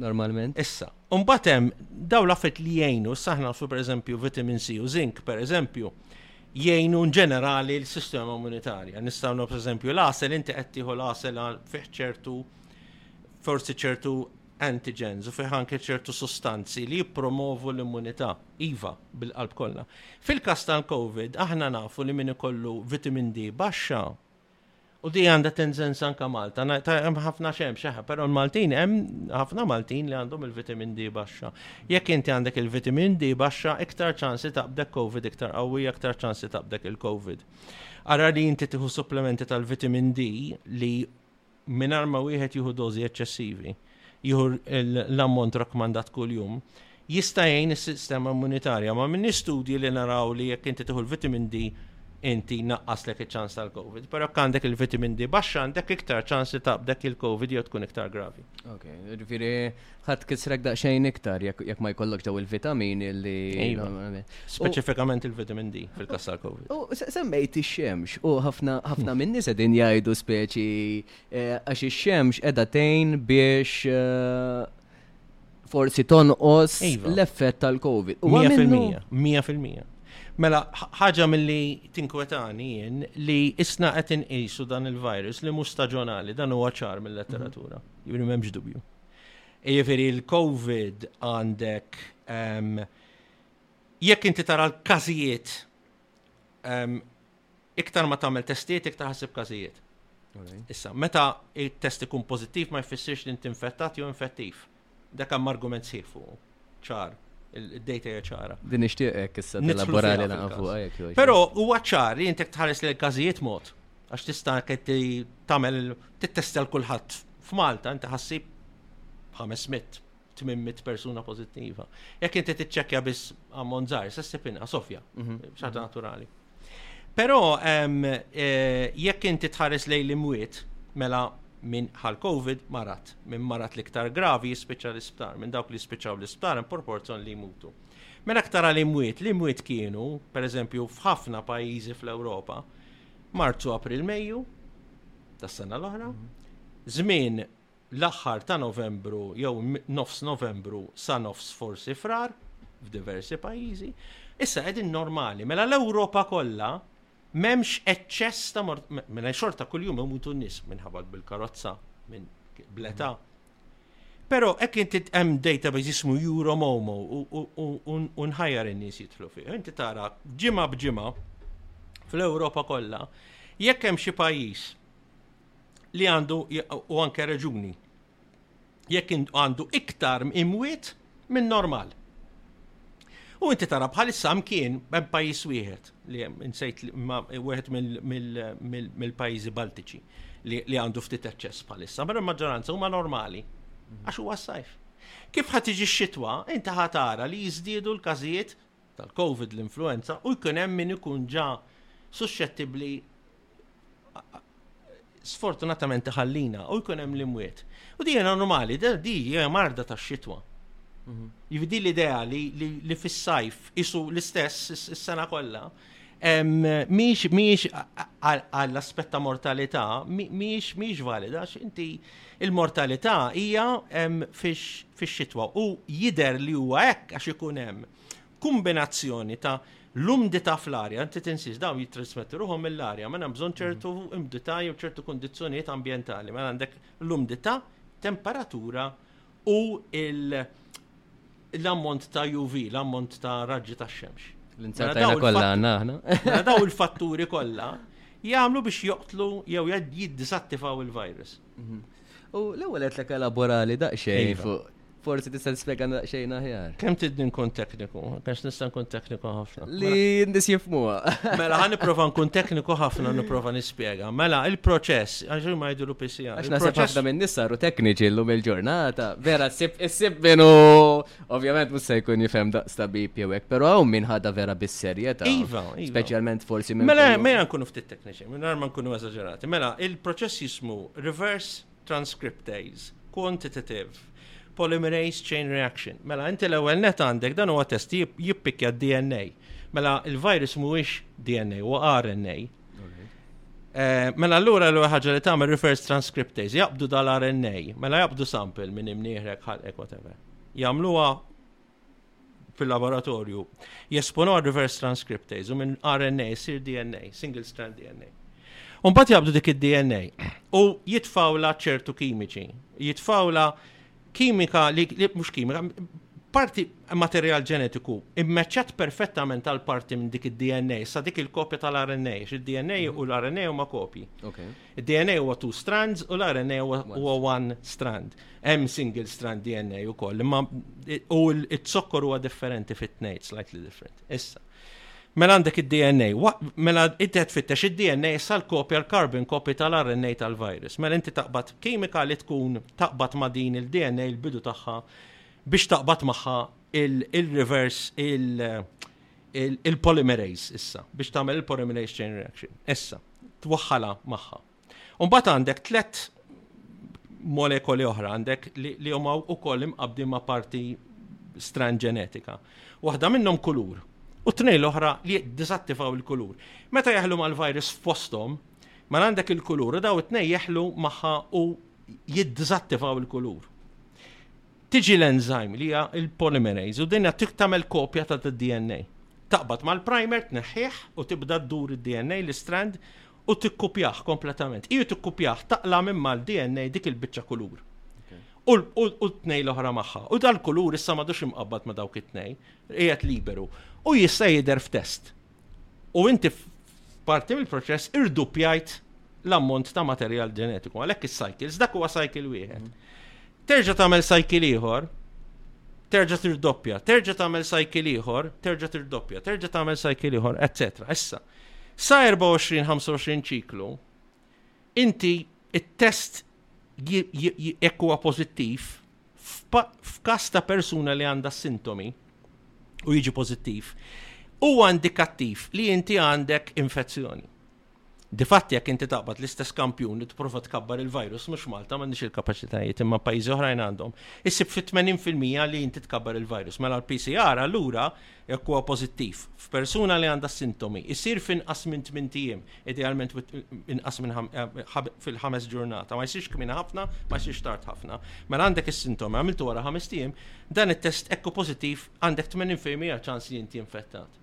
normalment. Issa, mbagħad hemm daw l-affett li jgħinu, saħna fu pereżempju vitamin C u zinc pereżempju, jgħinu ġenerali l-sistema immunitarja. Nistgħu per eżempju l-asel inti qed tieħu l-asel fih ċertu forsi ċertu antigens u fih anke ċertu sustanzi li jippromovu l-immunità. Iva, bil-qalb kollha. Fil-każ tal-COVID, aħna nafu li min ikollu vitamin D baxxa u di għandha tendenza anke Malta, hemm ħafna xem xeħa, però l-Maltin hemm ħafna Maltin li għandhom il-vitamin D baxxa. Jekk inti għandek il-vitamin D baxxa, iktar ċansi taqbdek COVID iktar qawwi, iktar ċansi taqbdek il-COVID. Ara li inti tieħu supplementi tal-vitamin D li mingħajr ma wieħed jieħu dożi eċċessivi, jieħu l-ammont rakkmandat kull jum, jista' jgħin is-sistema immunitarja. Ma minniex studji li naraw li jekk inti tieħu l-vitamin D inti naqqaslek iċ-ċans tal-COVID. Però jekk għandek il-vitamin D baxx għandek iktar ċans li taqbdek il-COVID jew tkun iktar gravi. Ok, ġifieri Ħa tkissrek daqsxejn iktar jekk ma jkollokx daw il-vitamini li. Iva. Speċifikament il-vitamin D fil-kas tal-COVID. U semmejt ix-xemx u ħafna ħafna minn nies qegħdin jgħidu speċi eh, għax ix-xemx qiegħda tgħin biex eh, forsi tonqos Iva. l-effett tal-COVID. U għamilnu- 100%. 100%. Mela, ħ- ħaġa mill-li tinkwetani jien li isna qed inqisu dan il-virus li mhux staġjonali, dan huwa ċar mill-letteratura. Juri m'hemmx dubju. Jiġifieri l-Covid għandek jekk inti tara l-każijiet iktar ma tagħmel testijiet iktar ħassib każijiet. Issa, meta il-test ikun pożittiv ma jfissirx li inti infettat jew infettiv. Dak hemm argument sħiħ fuq. ċar, id-dejta hija ċara. Din nixtieq hekk issa tilabbora li nafu hekk. Però huwa ċar li intek tħares li l-każijiet mod għax tista' ketti tagħmel tittestel kulħadd f'Malta inti ħassib 500 800 persuna pożittiva. Jekk inti tiċċekkja biss ammont żgħar, se ssib inqas sofja, mhm. xaġa naturali. Però eh, jekk inti tħares lejn l-imwiet, mela minn ħal COVID marat, minn marat l-iktar gravi jispiċċa l-isptar, minn dawk li jispiċċaw l-isptar in proporzjon li jmutu. Mela aktar għal imwiet, li imwiet kienu, per eżempju, f'ħafna pajjiżi fl-Ewropa, Marzu, April, Mejju, tas-sena l-oħra, żmien l-aħħar ta' Novembru jew nofs Novembru sa nofs forsi frar f'diversi pajjiżi. Issa qegħdin normali, mela l-Ewropa kollha m'hemmx eċċess ta' mort, mela xorta kuljum imutu nies minħabad bil-karozza, minn bleta. Però hekk inti hemm database jismu Euromomo u nħajjar in-nies jidħlu fih. Inti tara ġimgħa b'ġimgħa fl-Ewropa kollha jekk hemm xi pajjiż li għandu u anke reġuni jekk għandu iktar imwiet minn normal. U inti tara bħalissa mkien hemm pajjiż wieħed li hemm insejt wieħed mill-pajjiżi Baltiċi li għandu ftit eċċess bħalissa, però maġġoranza huma normali għax huwa s-sajf. Kif ħad tiġi x-xitwa, inti ħatara li jiżdiedu l-każijiet tal-Covid, l-influenza, u jkun hemm min ikun ġa suxxettibbli sfortunatament iħallina u jkun hemm l-imwiet. U di normali, di hija marda tax-xitwa. Mhm. Jividi l-idea li fis-sajf isu l-istess is-sena kollha, miex miex għall-aspett ta' mortalità, miex miex valida, inti Il-mortalità hija fix-xitwa u jidher li huwa hekk għax ikun hemm kumbinazzjoni ta' l-umdità fl-arja, inti tinsiex dawn jittrasmettu ruħhom mill-arja, mela hemm bżonn ċertu umdità jew ċertu kundizzjonijiet ambjentali, mela għandek l-umdità, temperatura u l-ammont ta' UV, l-ammont ta' raġġi ta' xemx. L-inzertajna mela kollha għandna aħna. Mela daw il-fatturi kollha jagħmlu biex joqtlu jew jiddisattivaw il-virus. Mhm. U l-ewwel qed lek elaborali daqsxejn iva. fuq forsi tista' tispjegana daqsxejn aħjar. Kemm tidni nkun tekniku, għax nista' nkun tekniku ħafna. li n-nis jifmuha. Mela, ħan niprofa nkun tekniku ħafna niprofa nispjega. Mela, il-proċess, għaxu ma jidulu PCA. Għax nasib ħafna minn nis saru tekniċi l-lum il-ġurnata, vera sib issib minnu, ovvjament mus se jkun jifhem daqsta bib jew hekk, però hawn min ħadha vera bis-serjetà. Iva, iva. Speċjalment forsi minn. Mela, mela nkunu ftit tekniċi, minn ma nkunu eżaġerati. Mela, il-proċess jismu reverse transcriptase, quantitative, polymerase chain reaction. Mela, inti l-ewel net għandek dan huwa test jippikja DNA. Mela, il-virus mhuwiex DNA, huwa RNA. Eh, mela allura l ħaġa li tagħmel reverse transcriptase, jaqbdu dal-RNA, mela jaqbdu sample minn imnieħrek ħalqek whatever. Jagħmluha fil-laboratorju jesponu għal reverse transcriptase u minn RNA jsir DNA, single strand DNA. Umbat jabdu dik id-DNA u jitfawla ċertu kimiċi, jitfawla kimika li, li mux kimika, parti materjal ġenetiku immeċċat perfettament għal parti minn dik id-DNA sa dik il-kopja tal-RNA, id-DNA u l-RNA huma kopji. Okay. Id-DNA huwa two strands u l-RNA huwa one strand. Hemm single strand DNA ukoll, imma u l-zokkor huwa differenti fit-tnejn, slightly different. Issa. Mela għandek id-DNA. Mela inti qed fittex id-DNA issa l-kopja l-carbon copy tal-RNA tal-virus. Mela inti taqbad kimika li tkun taqbad ma' din il-DNA il-bidu tagħha biex taqbad magħha il-reverse il-polymerase issa biex tagħmel il-polymerase chain reaction. Issa. twaħħalha magħha. U mbagħad għandek tliet molekoli oħra għandek li huma wkoll imqabdin ma' parti stran ġenetika. Waħda minnhom kulur u tnej l-oħra li disattivaw il-kulur. Meta jaħlu mal-virus fostom, ma mela għandek il-kulur u daw it-tnej jaħlu magħha u jiddizattivaw il-kulur. Tiġi l-enzyme li hija l-polymerase u dinja tagħmel kopja ta' tad-DNA. Taqbad mal-primer, tneħħih u tibda ddur id-DNA, l-istrand, u tikkupjah kompletament. Hi tikkupjah taqla minn mal-DNA dik il-biċċa kulur. U t-tnej l-oħra magħha. U dal-kulur issa m'għadux imqabbad ma' dawk it-tnej, qiegħed liberu. U jista' jidher f'test. U inti f'parti mill-proċess irduppjajt l-ammont ta' materjal ġenetiku. Għalhekk is-cycles, dak huwa cycle wieħed. Terġa' tagħmel cycle ieħor, terġa' tirdoppja, terġa' tagħmel cycle ieħor, terġa' tirdoppja, terġa' tagħmel cycle ieħor, etc. Issa, sa 24-25 ċiklu, inti it-test jekk huwa pożittiv, f'każ ta' persuna li għandha sintomi u jiġi pożittiv, huwa indikattiv li inti għandek infezzjoni. Difatti jekk inti taqbad l-istess kampjun li tipprova tkabbar il-virus mhux Malta m'għandix il-kapaċitajiet imma pajjiżi oħrajn għandhom. Issib fit-80% li inti tkabbar il-virus. Mela l-PCR allura Jekk huwa pożittiv, f'persuna li għandha s-sintomi, isir f'inqas minn tmint ijiem, idealment inqas minn fil-ħames ġurnata, ma jsirx kmieni ħafna, ma jsirx tard ħafna. Mela għandek is-sintomi, għamiltu wara ħamest ijiem, dan it-test hekk hu pożittiv għandek 80% ċans li inti infettat.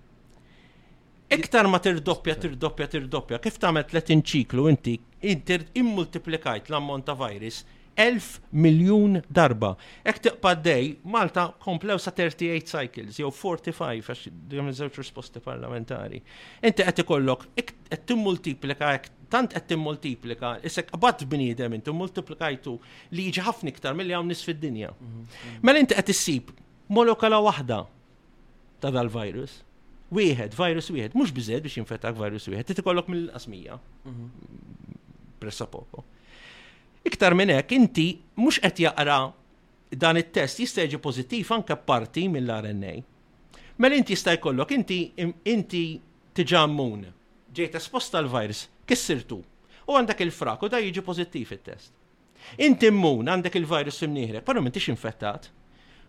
Iktar ma tirdoppja, tirdoppja, tirdoppja, kif tagħmel 30 ċiklu inti, inti immultiplikajt l-ammont ta' virus 1000 miljun darba. Hekk tiqpa' dej, Malta komplew sa 38 cycles jew 45 għax hemm żewġ risposti parlamentari. Inti qed ikollok qed timmultiplika hekk tant qed timmultiplika, isek qbad bniedem inti multiplikajtu li jiġi ħafna iktar milli hawn nies fid-dinja. Mhm, mhm. Mela inti qed issib molekula waħda ta' dal-virus. Wieħed, virus wieħed, mhux biżejjed biex jinfetak virus wieħed, trid ikollok mill-qasmija. Pressa poco. Iktar minn hekk inti mhux qed jaqra dan it-test jista' jiġi pożittiv anke parti mill-RNA. Mela inti jista' jkollok inti inti tiġa immun, ġejt esposta l-virus, kissirtu. U għandek il-frak u da jiġi pożittiv it-test. Inti immun, għandek il-virus f'imnieħrek, però m'intix infettat,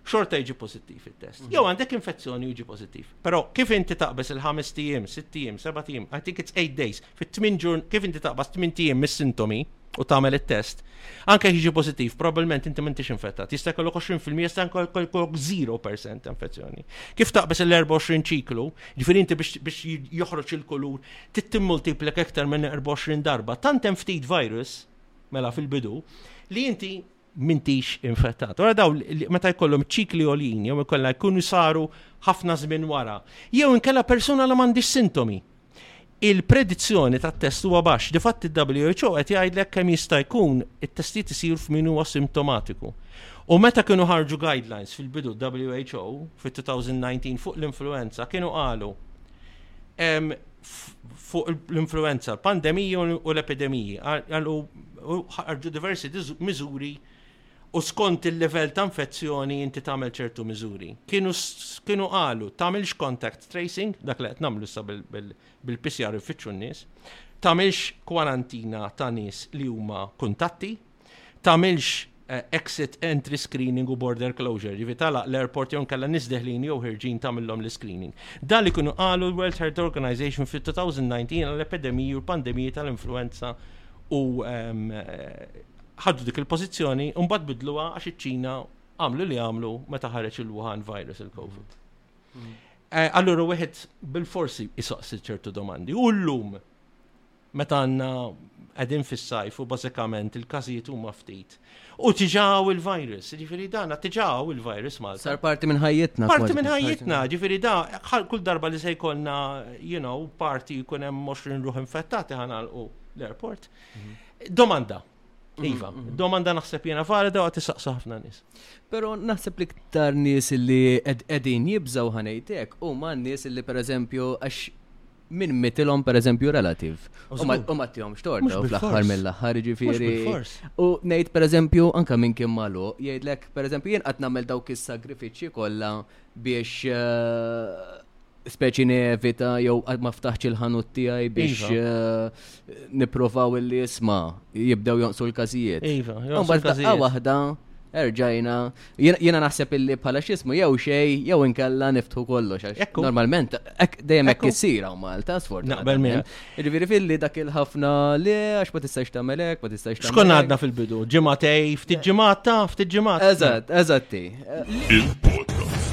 xorta jiġi pożittiv it-test. Mhm. Jew għandek infezzjoni jiġi pożittiv. Però kif inti taqbeż il-ħames tiem, sitt tiem, seba' tiem, I think it's eight days, fit-tmien ġurn, kif inti taqbeż tmien tiem mis-sintomi u tagħmel it-test, anke jiġi pożittiv, probabbilment inti m'intix infettat. Jista' jkollok 20% jista' jkollok 0% infezzjoni. Kif taqbeż l-24 ċiklu, ġifieri inti biex joħroġ il-kulur, tittimmultiplek iktar minn 24 darba, tant hemm ftit virus mela fil-bidu, li inti mintix infettat. Ora daw meta jkollhom ċikli olin, jew ikollha jkunu saru ħafna żmien wara, jew inkella persuna li m'għandix sintomi. Il-predizzjoni tat-test huwa baxx, difatt il-WHO qed jgħidlek kemm jista' jkun it-testijiet isir f'min huwa simptomatiku. U meta kienu ħarġu guidelines fil-bidu WHO fit-2019 fuq l-influenza kienu qalu fuq l-influenza, l-pandemiji u l-epidemiji. Għallu ħarġu diversi miżuri u skont il-level ta' infezzjoni inti tagħmel ċertu miżuri. Kienu kienu qalu tagħmilx contact tracing, dak li qed nagħmlu sa bil-PCR ifittxu n-nies, tagħmilx kwarantina ta' nies li huma kuntatti, tagħmilx exit entry screening u border closure, jivi talaq l-airport jew nkella nis deħlin jew ħirġin tagħmilhom l-screening. Dan li kienu qalu l-World Health Organization fil-2019 għall-epidemiji u l-pandemiji tal-influenza u ehm, ħaddu dik il-pożizzjoni u mbagħad bidluha għax iċ-Ċina għamlu li għamlu meta ħareġ il-Wuhan virus il-COVID. Mm. Eh, allura wieħed bil-forsi jisaqsi ċertu domandi. U llum Meta għandna qegħdin fis-sajf u bażikament il-każijiet huma ftit. U tiġa hawn il-virus, ġifieri dana tiġa hawn il-virus Malta. Sar parti minn ħajjitna. Parti minn ħajjitna, ġifieri da kull darba li se jkollna, you know, parti jkun hemm 20 ruħ infettati ħanalqu l-airport. Mhm. Domanda. Mm-hmm. Iva, mm-hmm. domanda naħseb jena valida u tisaqsa ħafna nis. Pero naħseb li ktar nis li edin jibżaw ħanejtek u ma nis li per eżempju għax minn mitilom per eżempju relativ. U ma tijom xtorta u fl-axħar mill-axħar ġifiri. U nejt per eżempju anka minn kim malu, jgħidlek per eżempju jien għat namel dawk is-sagrifiċi kolla biex eh, speċi nevita jew ma ftaħx il-ħanut tiegħi biex iva. eh, nipprovaw illi isma jibdew jonqsu l-każijiet. Iva, jonqsu Imbagħad daqqa l-każijiet. waħda erġajna jiena jiena naħseb illi bħala x'ismu jew xej jew inkella niftħu kollox għax Ekku. normalment hekk dejjem hekk Ekku. issir hawn Malta Naqbel sfortunatament. miegħek. Jiġifieri filli dak il-ħafna li għax ma tistax tagħmel hekk, ma tistax tagħmel. Xkonna hekk. għadna fil-bidu? Ġimatej, ftit ġimgħat ta, ftit ġimgħat. Eżatt, eżatti. Il-podcast.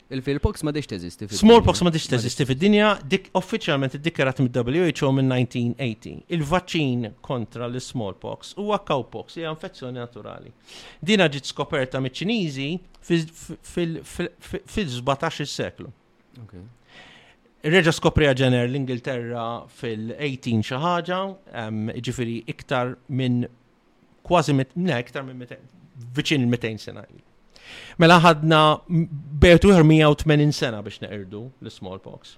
Il-Philpox m'għadhiex teżisti fid-dinja. Smallpox m'għadhiex teżisti fid-dinja, dik uffiċjalment iddikjarat mid-WHO mill-1980. Il-vaċċin kontra l-smallpox huwa cowpox, hija infezzjoni naturali. Dina ġiet skoperta miċ-Ċiniżi fil-17 is-seklu. Okay. Reġa skoprija ġener l-Ingilterra fil-18 xi ħaġa, ġifiri iktar minn kważi iktar minn 200, viċin il-200 sena ilu. Mela ħadna betu 180 sena biex neqirdu l-smallpox.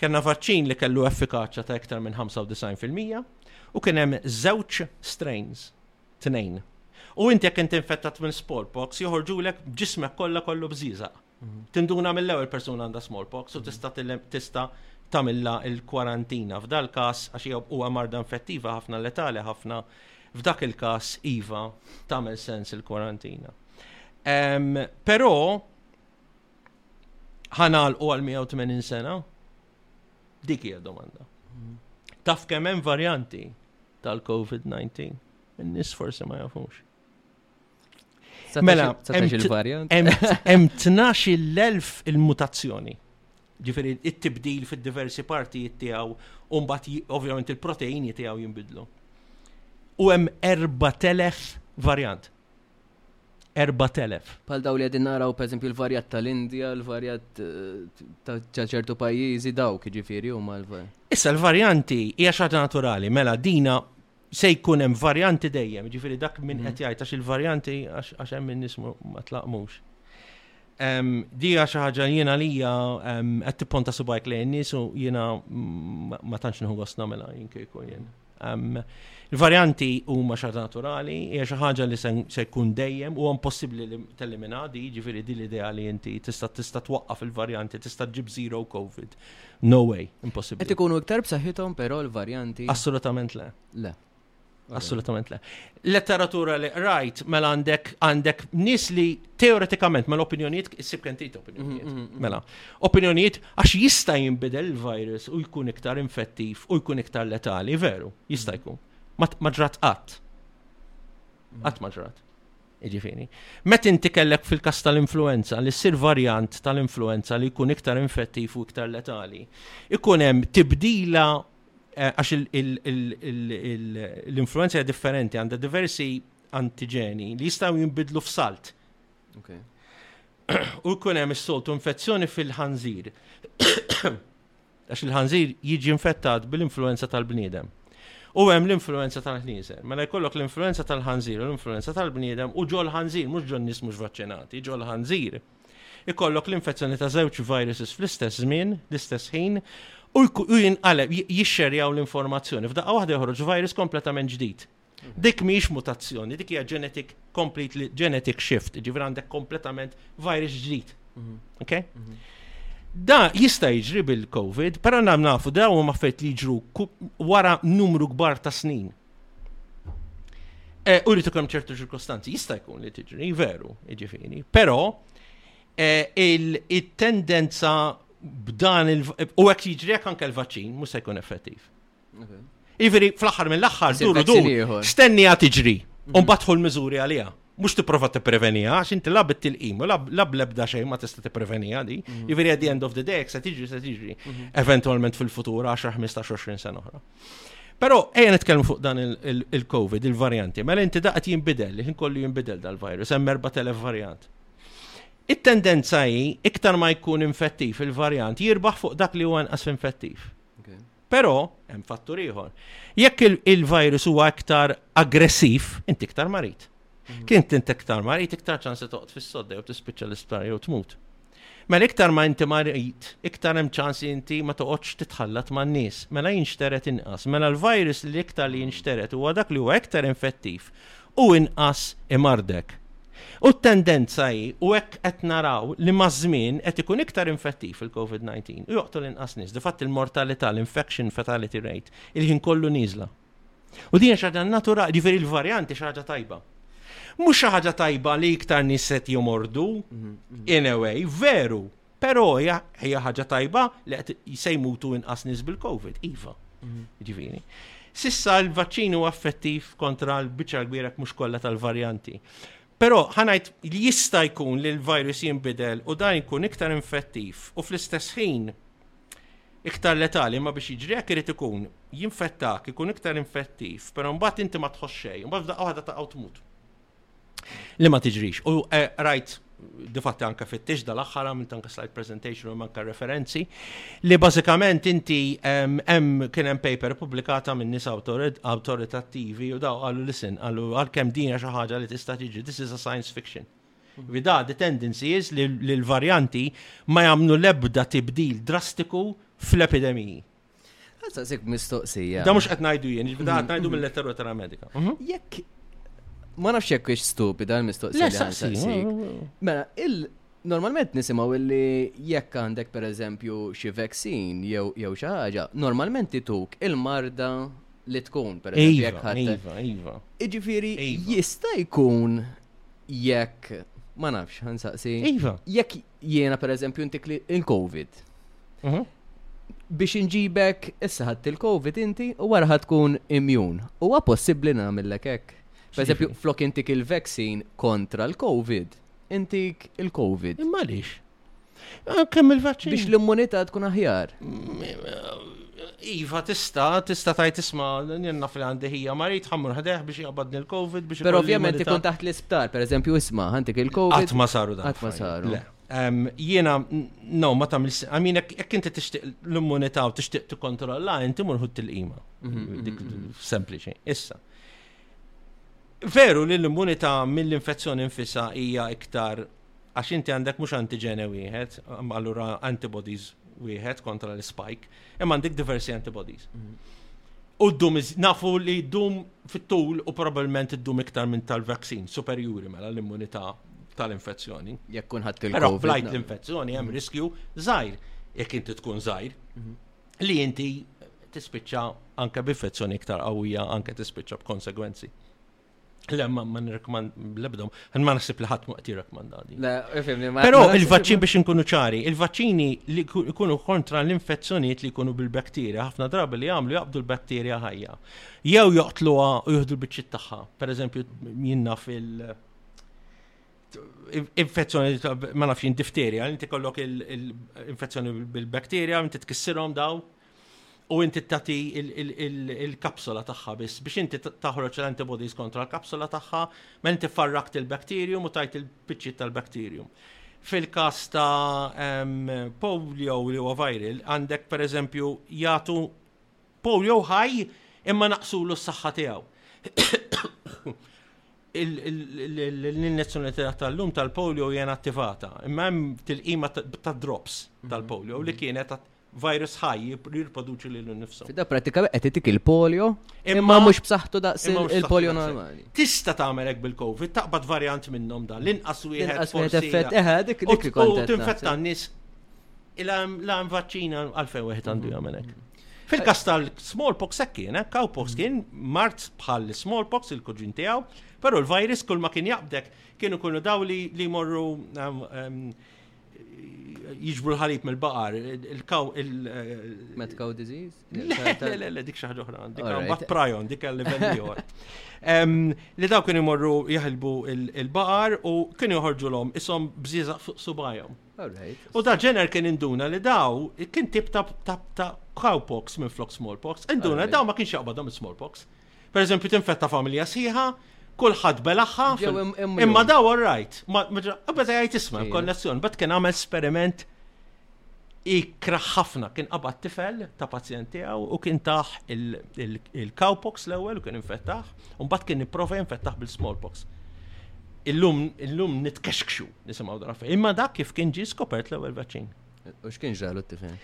Kenna vaċċin li kellu effikaċja ta' iktar minn 95% u kien hemm żewġ strains, tnejn. U inti jekk inti infettat minn smallpox joħorġulek ġismek kollha kollu bżiżaq. Tinduna mill-ewwel persuna għandha smallpox u tista' tista' tamilla il-kwarantina. F'dal kas, għax huwa marda infettiva ħafna letali ħafna, f'dak il-kas iva tamil sens il-kwarantina. Però ħanal u għal 180 sena, dik hija domanda. Taf kemm hemm varjanti tal-COVID-19? In-nies forsi ma jafux. Mela, hemm tnax il-elf il-mutazzjoni. Ġifieri it-tibdil fid-diversi partijiet tiegħu u mbagħad ovvjament il-proteini tiegħu jinbidlu. U hemm 4000 varjant. 4000. Pal daw li għedin naraw, per esempio, l-varjat tal-Indja, l-varjat eh, ta' ċertu pajjiżi, dawk ġifiri u mal Issa l-varjanti hija xaġa naturali, mela dina se jkun hemm varjanti dejjem, ġifiri dak minn mhm. qed jgħid għax il-varjanti għax hemm min nismu ma tlaqmux. Dija xi ħaġa jiena lija qed tipponta subajk lejn nies u jiena ma tantx nħu gost nagħmilha jien kieku jien. Il-varjanti huma xi naturali, hija xi ħaġa li se jkun dejjem u impossibbli li telimina di, ġifieri di l-idea li inti tista' tista' twaqqaf il-varjanti, tista' ġib zero covid. No way, impossibbli. Qed ikunu iktar b'saħħithom però l-varjanti. Assolutament le. Le. Assolutament le. Letteratura li rajt mela għandek għandek nis li teoretikament mela opinjonijiet issib kentit opinjonijiet. Mhm, mhm, mhm. Mela, opinjonijiet għax jista' jinbidel il-virus u jkun iktar infettiv u jkun iktar letali, veru, jista' jkun. Ma ġrat qatt. Qatt ma ġrat. Jiġifieri, meta inti kellek fil-każ tal-influwenza li ssir varjant tal-influwenza li jkun iktar infettiv u iktar letali, ikun hemm tibdila eh, għax l-influwenza hija differenti għandha diversi antiġeni li jistgħu jinbidlu f'salt. Okay. u jkun hemm is-soltu infezzjoni fil-ħanżir. Għax il-ħanżir jiġi infettat bil-influenza tal-bniedem. U hemm l-influenza tal-ħnieżer. Mela jkollok l-influenza tal-ħanżir u l-influenza tal-bniedem u ġol ħanżir mhux ġol nies mhux vaċċinati, ġol ħanżir. Ikollok l-infezzjoni ta' żewġ viruses fl-istess żmien, l-istess ħin, u jinqaleb jixxerjaw l-informazzjoni. F'daqqa waħda joħroġ virus kompletament ġdid. Dik mhix mutazzjoni, dik hija genetic completely genetic shift, ġifier għandek kompletament virus ġdid. Mhm. Okay? Mhm. Da jista' jiġri bil-COVID, però nam nafu da huma affarijiet li jiġru wara numru kbar ta' snin. Eh, u rritu kemm ċertu ċirkostanzi, jista' jkun li tiġri, veru, ġifieri. Però eh, il-tendenza b'dan il- u hekk jiġri hekk anke l-vaċċin mhux se jkun effettiv. Iveri, fl-axar mill-axar, duru dur, stennija tiġri, mhm. un batħu l-mizuri għalija. Mux t-prova t-prevenija, għax inti lab t-tilqim, lab lebda xej ma tista t-prevenija di. Mhm. Iveri, at the end of the day, se tiġri, se tiġri, mhm. eventualment fil-futur, 10, 15, 20 sena oħra. Pero, ejja nitkellmu fuq dan il-COVID, il-varjanti, mela inti daqt jimbidel, li kollu jimbidel dal-virus, hemm 4000 varjant. It-tendenza hi iktar ma jkun infettiv il-varjant jirbaħ fuq dak li huwa nqas infettiv. Però, hemm fattur ieħor. Jekk il-virus huwa iktar aggressiv, inti iktar marid. Mhm. Kien inti iktar marid, iktar ċansi toqgħod fis-sodda jew tispiċċa l-isptar jew tmut. Mela iktar ma inti marid, iktar hemm ċansi inti ma toqgħodx titħallat man nies. Mela jinxteret inqas. Mela l-virus li iktar li jinxteret huwa dak li huwa iktar infettiv u inqas imardek. U t-tendenza hi, u hekk qed naraw, li maż-żmien qed ikun iktar infettiv il-COVID-19 u joqtol inqas nies. Difatt il-mortalità, l-infection fatality rate, il-ħin kollu nieżla. U din xi ħaġa naturali, jiġifieri l-varjanti xi ħaġa tajba. Mhux xi ħaġa tajba li iktar nies qed jomordu, mhm, mhm. in a way, veru, Però hija ħaġa tajba li qed jsejmutu inqas nies bil-COVID, iva. Mhm. Ġifieri. Sissa l-vaċċin huwa effettiv kontra l-biċċa l-kbira mhux kollha tal-varjanti. Però ħanajt li jista' jkun li l-virus jinbidel u dan jkun iktar infettiv u fl-istess ħin iktar letali ma biex jiġri jekk irid ikun jinfettak ikun iktar infettiv, però mbagħad inti ma tħossxej, mbagħad f'daqqa waħda ta' tmut. li ma tiġrix. U eh, rajt difatti anka fittix dal-axħar għamilt anka slide presentation u manka referenzi li bażikament inti hemm kien hemm paper pubblikata minn nies awtoritattivi u daw qalu listen qalu għalkemm din xi ħaġa li tista' tiġi this is a science fiction. Vida the tendency is li l-varjanti ma jagħmlu lebda tibdil drastiku fl-epidemiji. Għazzazik mistoqsija. Da mux qed ngħidu jien, ġbida qed ngħidu mill-letteratura medika. Mhm. Jekk ma nafx jekk ix stupida l-mistoqsija. Mela, il normalment nisimgħu illi jekk għandek pereżempju xi vaccin jew jew xi ħaġa, normalment ituk il-marda li tkun pereżempju jekk iva, ħadd. Iva, iva. Iġifieri iva. jista' jkun jekk ma nafx, nsaqsi. Iva. Jekk jiena per eżempju intik li il-Covid. Mhm. Biex inġibek issa ħadd il-Covid inti u wara ħadd tkun immjun. Huwa possibbli nagħmillek hekk. Per eżempju, flok intik il-vaccine kontra l-Covid, intik il-Covid. Imma lix. Ah, Kemm il-vaċċin? Biex l-immunità tkun aħjar. Iva, tista, tista tajt isma, njen naf li għandi ħija marit, ħammur ħdeħ biex jgħabadni l-Covid biex. Pero ovvjament ikun taħt l-isptar, per eżempju isma, ħantik il-Covid. Għatma saru da. Għatma saru. Jiena, no, ma tamil, għamin, jek inti tixtiq l-immunità u tixtiq t-kontrolla, inti murħu t-tilqima. Mhm, mhm, Dik mhm. sempliċi. Issa. Veru li l-immunità mill-infezzjoni nfisa hija iktar għax inti għandek mhux antiġene wieħed, allura antibodies wieħed kontra l-spike, imma għandek diversi antibodies. Mm. U d-dum nafu li d-dum fit-tul u probabilment d-dum iktar minn tal-vaksin superjuri mela l-immunità tal-infezzjoni. Jekk kun ħadd il-Però blajt l-infezzjoni hemm mhm. riskju żgħir jekk inti tkun żgħir mhm. li inti tispiċċa anke b'infezzjoni iktar qawwija anke tispiċċa b'konsegwenzi. Le, ma ma nirrekmand l-ebdom, ma nasib li ħadd muqti rekmandati. Però il-vaċċin biex nkunu ċari, il-vaċċini li jkunu kontra l-infezzjonijiet li jkunu bil-bakterja, ħafna drabi li jagħmlu jaqbdu l-bakterja ħajja. Jew joqtluha u jieħdu l-biċċiet tagħha. Pereżempju, jinna fil- infezzjoni ma nafx difterja, inti kollok il-infezzjoni bil-bakterja, inti tkissirhom daw, u inti tati il-kapsula tagħha biss biex inti taħroġ l-antibodies kontra l-kapsula tagħha, ma inti farrakt il-bacterium u tajt il-biċċiet tal-bacterium. Fil-każ ta' polio li huwa viral, għandek pereżempju jagħtu polio ħaj imma naqsulu s-saħħa tiegħu. l-innezzjoni tal-lum tal-polio jena attivata, imma hemm til-qima tad-drops tal-polio li kienet virus ħaj jirproduċi lilu nnifsu. Fidda pratika qed itik il-polio, imma mhux b'saħħtu daqs il-polio normali. Tista' tagħmel hekk bil-COVID, taqbad varjant minnhom dan, l-inqas wieħed. Inqas wieħed effett, eħe, dik dik ikun. U tinfetta n-nies il-għam vaċċina għalfejn wieħed għandu mm. jagħmel hekk. Fil-kas tal-smallpox hekk kien, hekk cowpox mm. kien mart bħal smallpox il-kuġin tiegħu, però l-virus kull ma kien jaqbdek kienu kunu daw li morru jiġbru l-ħalib mill-baqar, il-kaw, il- Met cow disease? Le, le, le, dik xaħġa oħra, dik għambat prajon, dik għal-level ieħor. Li daw kienu jmorru jaħilbu il-baqar u kienu joħorġu l-om isom bżiza fuq subajom. U da ġener kien induna li daw kien tip ta' cowpox minn flok smallpox, induna daw ma kienx jaqbadhom smallpox. Per eżempju, tinfetta familja sħiħa, kulħadd belaħħa. Imma daw all right. Beda jgħid isma' konnessjon, bet kien għamel esperiment ikra ħafna kien qabad tifel ta' pazjent tiegħu u kien taħ il-cowpox l-ewwel u kien infettaħ, u mbagħad kien nipprova jinfettaħ bil-smallpox. Illum illum nitkexkxu nisimgħu drafa. Imma dak kif kien ġi skopert l-ewwel vaċċin. U x'kien ġralu t-tifel?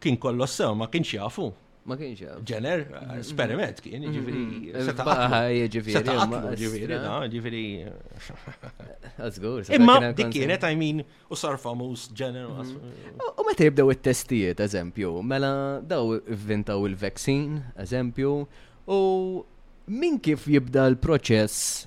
Kien kollox sew ma kienx jafu. Ma kienx hemm. Ġener, esperiment kien, ġifiri. Baħħa, ġifiri. Ġifiri, da, ġifiri. Għazgur, Imma dik kienet, I mean, u sar famus ġener. U meta jibdew it-testijiet, eżempju, mela daw vintaw il-vaccine, eżempju, u min kif jibda l-proċess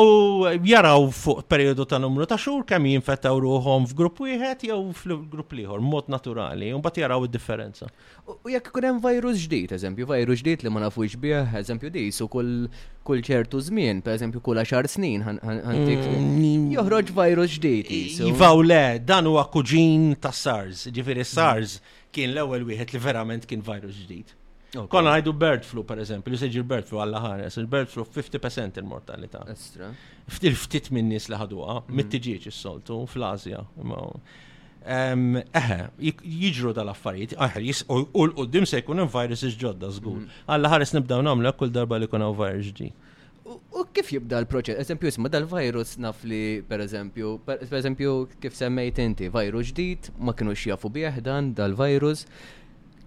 u jaraw fuq perjodu ta' numru ta' xhur kemm jinfettaw ruħhom f'grupp wieħed jew f'grupp l-ieħor mod naturali, u mbagħad jaraw id-differenza. U jekk ikun hemm virus ġdid, eżempju, virus ġdid li ma nafux bih, eżempju dis, u kull ċertu żmien, pereżempju kull għaxar snin, mm. joħroġ virus ġdid. Jivaw le, dan huwa kuġin ta' SARS, ġifieri SARS kien l-ewwel wieħed li verament kien virus ġdid. Konna għajdu bird flu, per eżempju, li seġi l-bird flu għalla ħares, il-bird flu 50% il-mortalità. Estra. Ftil ftit minn nis li ħaduha, mhm. mit-tiġieċ is-soltu, fl-Azja. Eħe, jiġru dal-affarijiet, eħe, u l-qoddim se jkun hemm viruses ġodda żgur. Mhm. Għalla ħares nibdaw nagħmlu kull darba li kun hawn virus ġdid. U kif jibda l-proċess? Eżempju, isma dal-virus naf li, per eżempju, per eżempju, kif semmejt inti, virus ġdid, ma kienu xjafu bieħ dan dal-virus.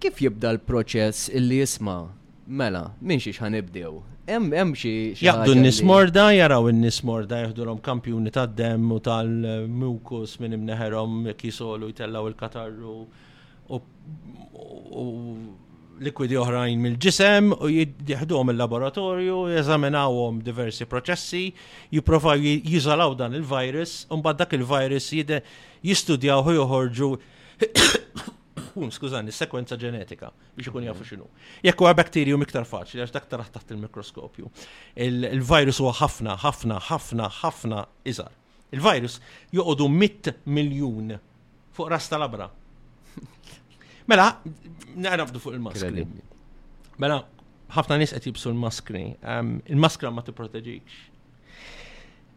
Kif jibda l-proċess illi jisma? Mela, minn xiex ħanibdew? Hemm xi. Jaqdu n-nis morda, jaraw n-nis morda, jieħdulhom kampjuni tad-dem u tal-mukus minn imneħerhom kisolu jtellaw il-katarru u likwidi oħrajn mill-ġisem u jieħduhom il-laboratorju, jeżaminawhom diversi proċessi, jipprovaw jiżolaw dan il-virus, u mbagħad dak il-virus jistudjaw u joħorġu tkun, skużani, sekwenza ġenetika biex ikun jafu xinu. Jekk huwa bakterjum iktar faċli għax dak taraħ taħt il-mikroskopju. Il-virus huwa ħafna, ħafna, ħafna, ħafna iżgħar. Il-virus joqogħdu 100 miljun fuq ras tal-abra. Mela, naqrabdu fuq il-maskri. Mela, ħafna nies qed jibsu l-maskri. Ehm, il-maskra ma tipproteġix.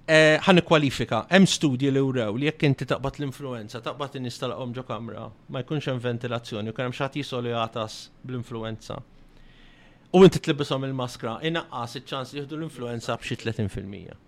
Eh, ħan kwalifika, hemm studji li wrew li jekk inti taqbad l-influenza, taqbad in-nies tal-qom ġo kamra, ma jkunx hemm ventilazzjoni u kien hemm xi ħadd jisoli għatas bl-influenza. U inti tlibishom il-maskra, inaqqas iċ-ċans li jieħdu l-influenza b'xi 30%.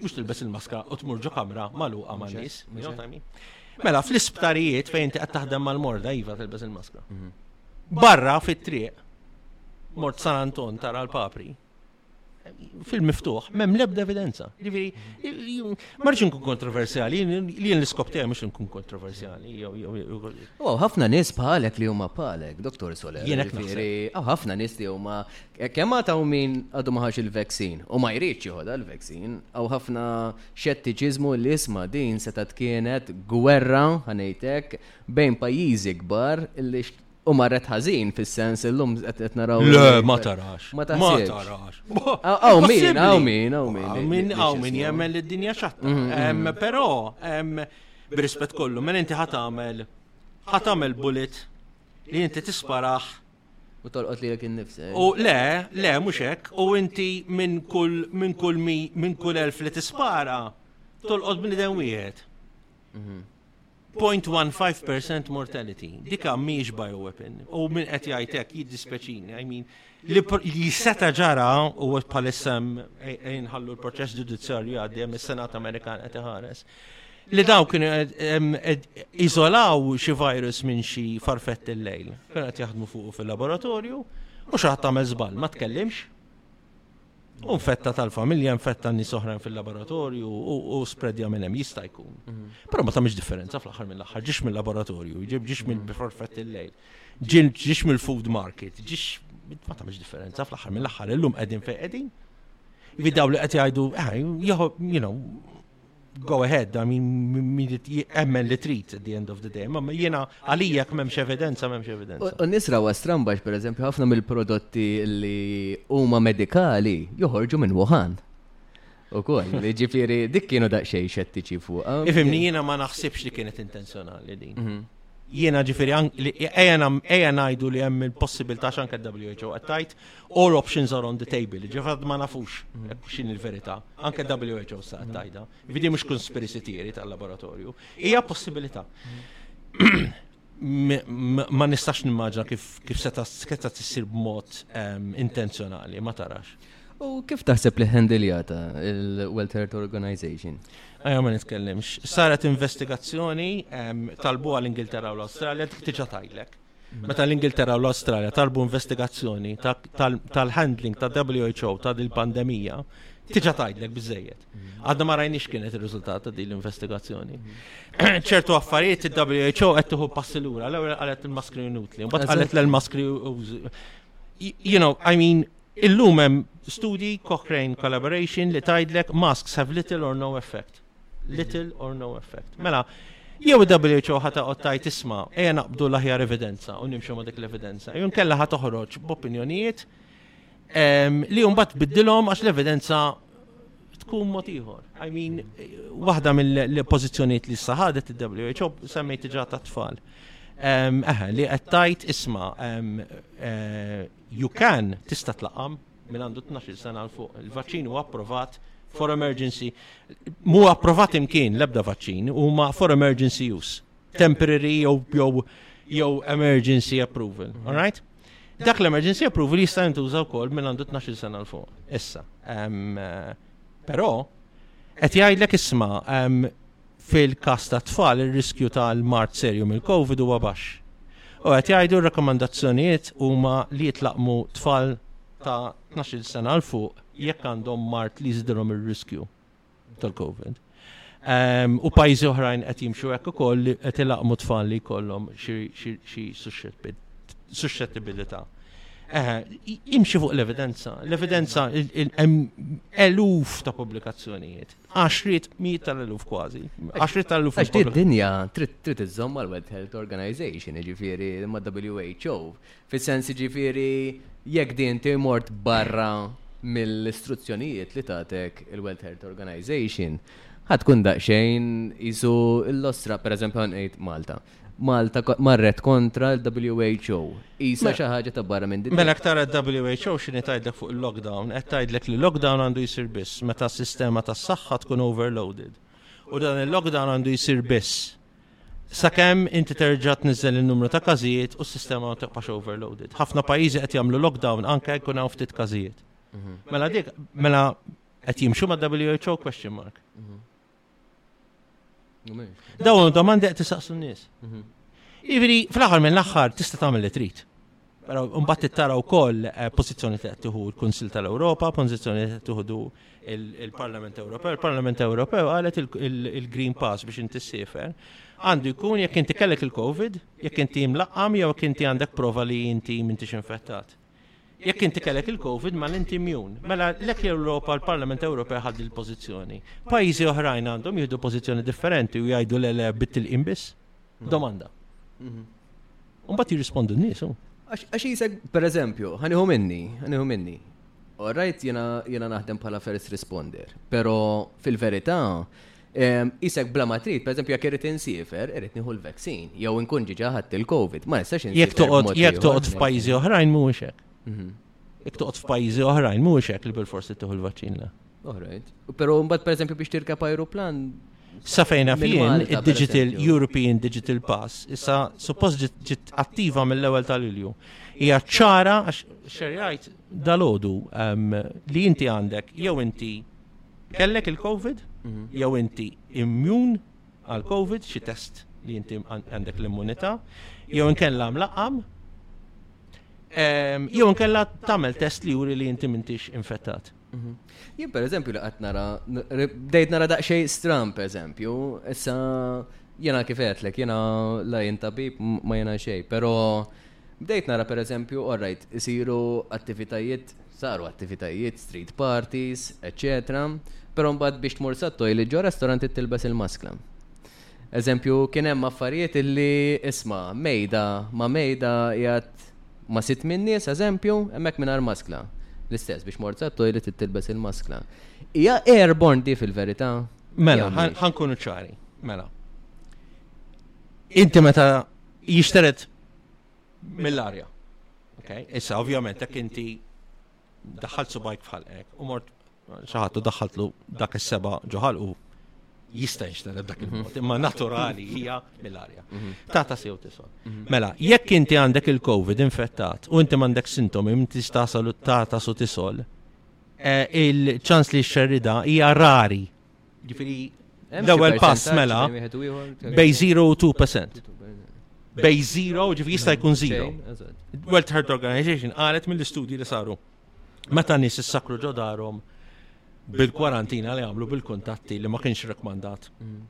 mhux tilbes il-maskra u tmur ġo kamra magħluqa ma' nies. Mela, fl-isptarijiet fejn inti qed taħdem mal-morda iva tilbes il-maskra. Mhm. Barra fit-triq, mort San Anton tara l-papri, fil-miftuħ, mem lebda evidenza. Ġifiri, marġi nkun kontroversjali, li jen l-iskop tiegħi mhux nkun kontroversjali. Wow, ħafna nies bħalek li huma bħalek, Dr. Soler. Jen ħafna nies li huma Kemm għad hawn min għadu ma ħax il-vaccine u ma jridx jieħu dal-vaccine, hawn ħafna xettiċiżmu li isma' din setgħet kienet gwerra, ħa ngħid hekk, bejn pajjiżi kbar li U marret ħażin fis-sens illum qed naraw. Le, ma tarax. Ma tarax. Aw min, aw min, aw min. Aw min jemmel id-dinja xatta. Mm, mm, mm. Però, b'rispett kollu, minn inti ħatamel ħatamel bullet li inti tisparaħ U tolqot lilek innifsek. U le, le, mhux hekk, u inti minn kull minn kull minn kull elf li tispara, tolqot bniedem wieħed. 0.15% mortality. Dika miex bioweapon. U minn qed jgħidlek jiddispeċini, I mean, li seta ġara u palissem inħallu l-proċess ġudizzjarju għaddi hemm is-Senat Amerikan qed iħares. li daw kienu izolaw xi virus minn xi farfett il-lejl. Kienu qed jaħdmu fuq fil-laboratorju u xi ħadd tagħmel żball ma tkellimx. U nfetta tal-familja, nfetta nies oħrajn fil-laboratorju u spredja minn hemm jista' jkun. Mhm. Però ma tagħmilx differenza fl-aħħar mill-aħħar ġiex mill-laboratorju, ġiex mill-farfett il-lejl, ġiex mill-food market, ġiex ma tagħmilx differenza fl-aħħar mill-aħħar illum qegħdin fejn qegħdin. Vidaw li qed jgħidu, eh, you know, go ahead, I mean, min jemmen li trit at the end of the day, ma jena għalija memx evidenza, memx evidenza. U nisra u strambax, per eżempju, ħafna mill-prodotti li huma medikali joħorġu minn Wuhan. U kol, li ġifiri, dik kienu daqxej xettiċi fuq. Ifimni, jena ma naħsibx li kienet intenzjonali din. Mhm. Jena ġifiri, ejja najdu li hemm il-possibilità xanka WHO għattajt, All options are on the table, ġifad ma nafux xin il-verita, anke WHO sa' tajda, vidi mux conspiracy theory tal-laboratorju, hija possibilita. Ma nistax nimmaġna kif seta sketta tissir b'mod ehm, intenzjonali, ma tarax. U kif taħseb li ħendiljata il-World Health Organization? Għajja ma nitkellimx. Saret investigazzjoni tal-buha l-Ingilterra u l-Australia, tiġa tajlek. Meta l-Ingilterra u l-Awstralja talbu investigazzjoni tal-handling ta' WHO ta' din pandemija tiġa tajdlek biżejjed. Għadna ma rajniex kienet ir-riżultat ta' din l-investigazzjoni. ċertu affarijiet il-WHO qed tieħu passi lura, l-ewwel qalet il-maskri inutli, mbagħad qalet l-maskri you know, I mean, illum hemm studji Cochrane collaboration li tajdlek masks have little or no effect. little or no effect. Mela, jew il-WHO ħata tajt isma, eja naqbdu l-aħjar evidenza u nimxu ma dik l-evidenza. Jun kella ħat toħroġ b'opinjonijiet ehm, li jun bat biddilom għax l-evidenza tkun motiħor. I mean, wahda mill-pozizjoniet li saħadet il-WHO semmejt iġa ta' tfal. Ehm, eħe, li għattajt isma, ehm, eh, you can tista tlaqam, minn għandu 12 sena għal fuq. Il-vaċċin huwa approvat for emergency. Mu approvat imkien l-ebda vaċċin huma for emergency use. Temporary jew jew jew emergency approval. All right? Dak l-emergency approval jista' jintuża wkoll minn għandu 12 sena l fuq. Issa. Eh, però qed jgħidlek isma' Fil-każ tat-tfal, ir-riskju ta' l-mard serju mill-Covid huwa baxx. U qed jgħidu r-rakkomandazzjonijiet huma li jitlaqqmu tfal ta' tnax-il sena 'l fuq jekk għandhom mard li jżidilhom ir-riskju tal-Covid. U pajjiżi oħrajn qed jimxu hekk ukoll li qed ilaqqmu tfal li jkollhom xi suxxettibbilità. Eħe, imxi fuq l-evidenza. L-evidenza, hemm eluf ta' pubblikazzjonijiet. għaxriet mijiet tal-eluf kważi. Għaxriet tal-eluf. Għax din dinja trid iżżomm mal World Health Organization, ġifiri ma' WHO. Fis-sens ġifiri jekk din timort barra mill-istruzzjonijiet li tatek il-World Health Organization, ħatkun daqxejn jisu l-ostra, per eżempju, għanqejt Malta. Malta marret kontra l-WHO. Isa mela- xi ħaġa ta' barra minn din. Mela aktar who x'inhi tgħidlek fuq il-lockdown, qed tgħidlek li lockdown għandu jsir biss meta s-sistema tas-saħħa tkun overloaded. U dan il-lockdown għandu jsir biss sakemm inti terġa' tniżżel in-numru ta' każijiet u s-sistema ma tibqax overloaded. Ħafna pajjiżi qed jagħmlu lockdown anke jkun hawn ftit każijiet. Mhm. Mela dik mela qed jimxu ma' WHO question mark. Mhm. Dawn domandi qed tistaqsu n-nies. Mhm. Jiġifieri fl-aħħar minn l-aħħar tista' tagħmel li trid. Però mbagħad tittara wkoll eh, pożizzjoni li qed tieħu l-Kunsill tal-Ewropa, pożizzjoni li tieħdu il-Parlament Ewropew. Il-Parlament Ewropew qalet il-Green Pass biex inti ssifer. Għandu jkun jekk inti kellek il-COVID, jekk inti mlaqqam jew jekk inti għandek prova li inti m'intix infettat. Jekk inti kellek il-Covid mela inti immjun. Mela lek l-Ewropa, l-Parlament Ewropew ħa din il-pożizzjoni. Pajjiżi oħrajn għandhom jieħdu pożizzjoni differenti u jgħidu le le bit-tilqim biss. Mhm. Domanda. Mhm. Mbagħad jirrispondu n-nies. Oh. Għax jisek, per eżempju, ħaniħu minni, ħaniħu minni. All right, jena naħdem bħala first responder, pero fil-verità, Isek bla ma trid, pereżempju jekk irid insiefer, irid nieħu l-vaccin, jew inkun ġiġa ħadd il-COVID, ma nistax insiefer. Jekk toqgħod jekk toqgħod f'pajjiżi oħrajn mhuwiex hekk. Mhm. Jekk toqgħod f'pajjiżi oħrajn mhuwiex hekk li bil-forsi tieħu l-vaċċin la. Oħrajn. Però mbagħad pereżempju biex tirkab ajruplan Sa fejna fien, il-Digital European Digital Pass, issa suppost ġit attiva mill-ewel tal-ilju. Ija ċara, għax xerjajt dal-ħodu ehm, li inti għandek, jew inti Kellek il-Covid jew inti immjun għall-Covid xi test li inti għandek l-immunità, jew inkella mlaqqam, ehm, jew inkella tagħmel test li juri li inti m'intix infettat. Mhm. Jien per eżempju li qatt nara, bdejt nara daqsxejn stram per eżempju, issa jena kifetlek, jena la jien tabib ma jena xej, pero Bdejt nara pereżempju, orajt, isiru attivitajiet, saru attivitajiet, street parties, eċċetera, però mbagħad biex tmur sat-toilet ġo restaurant trid tilbes il-maskla. Eżempju, kien hemm affarijiet illi isma' mejda ma' mejda qiegħed ma' sitt minn nies, eżempju, hemmhekk mingħajr maskla. L-istess biex mort sat-toilet trid tilbes il-maskla. Hija airborne di fil-verità? Mela, ħankunu ċari. Mela. Inti meta jixteret mill-arja. Okay? Issa, ovvjament, jekk inti daħħalt subajk bħalek u mort xaħat u daħħaltlu dak is-seba ġoħal u jista' jinxtered dak il-mod, mhm. imma naturali hija mill-arja. Mhm. Tata sew tison. Mhm. Mela, jekk inti għandek il-COVID infettat u inti m'għandek sintomi inti tista' tata su tisol, eh, il-ċans li xerrida hija rari Ġifiri, l-ewwel pass mela bej 0 u 2%. Bej 0 ġifiri jista' jkun 0. World Health Organization qalet mill-istudji li saru. Meta nies issakru ġo darhom bil-kwarantina li għamlu bil-kuntatti li ma kienx rekomandat. Mm.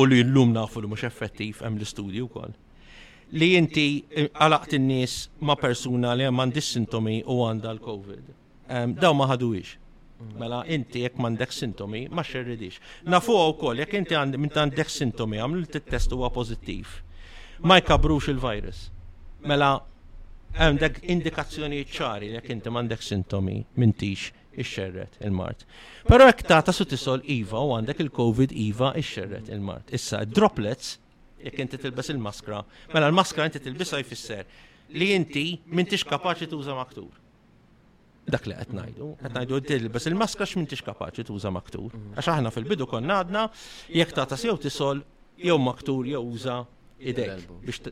U li l-lum nafu li mhux effettiv hemm l-istudji wkoll li inti għalaqt in-nies ma' persuna li għandis sintomi u għandha l-COVID. Daw ma ħaduwix. Mela inti jekk m'għandek sintomi ma xerridix. Nafu wkoll jekk inti għandek sintomi għamlu li test huwa pożittiv. Ma jkabrux il-virus. Mela għandek indikazzjonijiet ċari jekk inti m'għandek sintomi m'intix ixxerret il-mart. Però jekk ta' su tisol iva u għandek il-COVID iva ixxerret il-mart. Issa droplets jekk inti tilbes il-maskra, mela l-maskra inti tilbisha jfisser li inti m'intix kapaċi tuża maktur. dak li qed ngħidu, qed ngħidu tilbes il-maskra x'mintix kapaċi tuża maktur. Mhm. Għax aħna fil-bidu konna għadna jekk tagħta sew tisol jew maktur jew uża idejk biex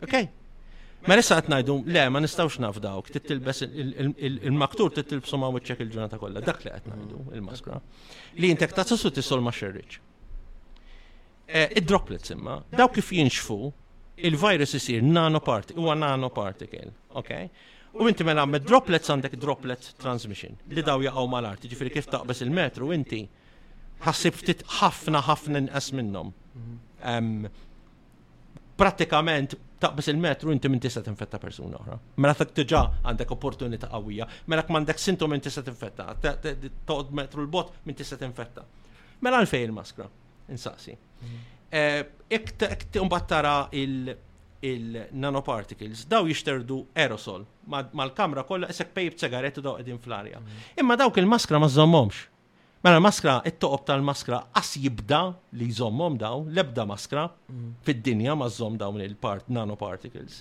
Okej. Ma mela issa qed ngħidu le ma nistgħux nafdawk titilbes il-maktur titilbsu ma' wiċċek il-ġurnata kollha dak li qed ngħidu mhm. il-maskra. Li intek ta' tisol ma' xerriċ. Eh, id-droplets imma, daw kif jinxfu, il-virus isir nanopart, huwa nanoparticle, ok? U inti mela għamme droplets għandek droplet transmission, li daw jaqaw mal-art, ġifiri kif taqbes il-metru, inti ħassib ftit ħafna ħafna inqas minnhom. Pratikament taqbes il-metru inti minn tista' tinfetta persuna oħra. Mela fek diġà għandek opportunità qawwija, mela m'għandek sintom minn tista' tinfetta, toqgħod metru l-bot minn tista' tinfetta. Mela għalfejn il-maskra? Insaqsi. Imbagħad eh, tara il-nanoparticles, daw jixterdu aerosol mal-kamra kollha isek pejb segaret u daw qegħdin fl-arja. Mhm. Imma dawk il-maskra ma żommhomx. Mela l-maskra, it-toqob tal-maskra qas jibda li jżommhom daw, l-ebda maskra mhm. fid-dinja ma żomm dawn il-part nanoparticles.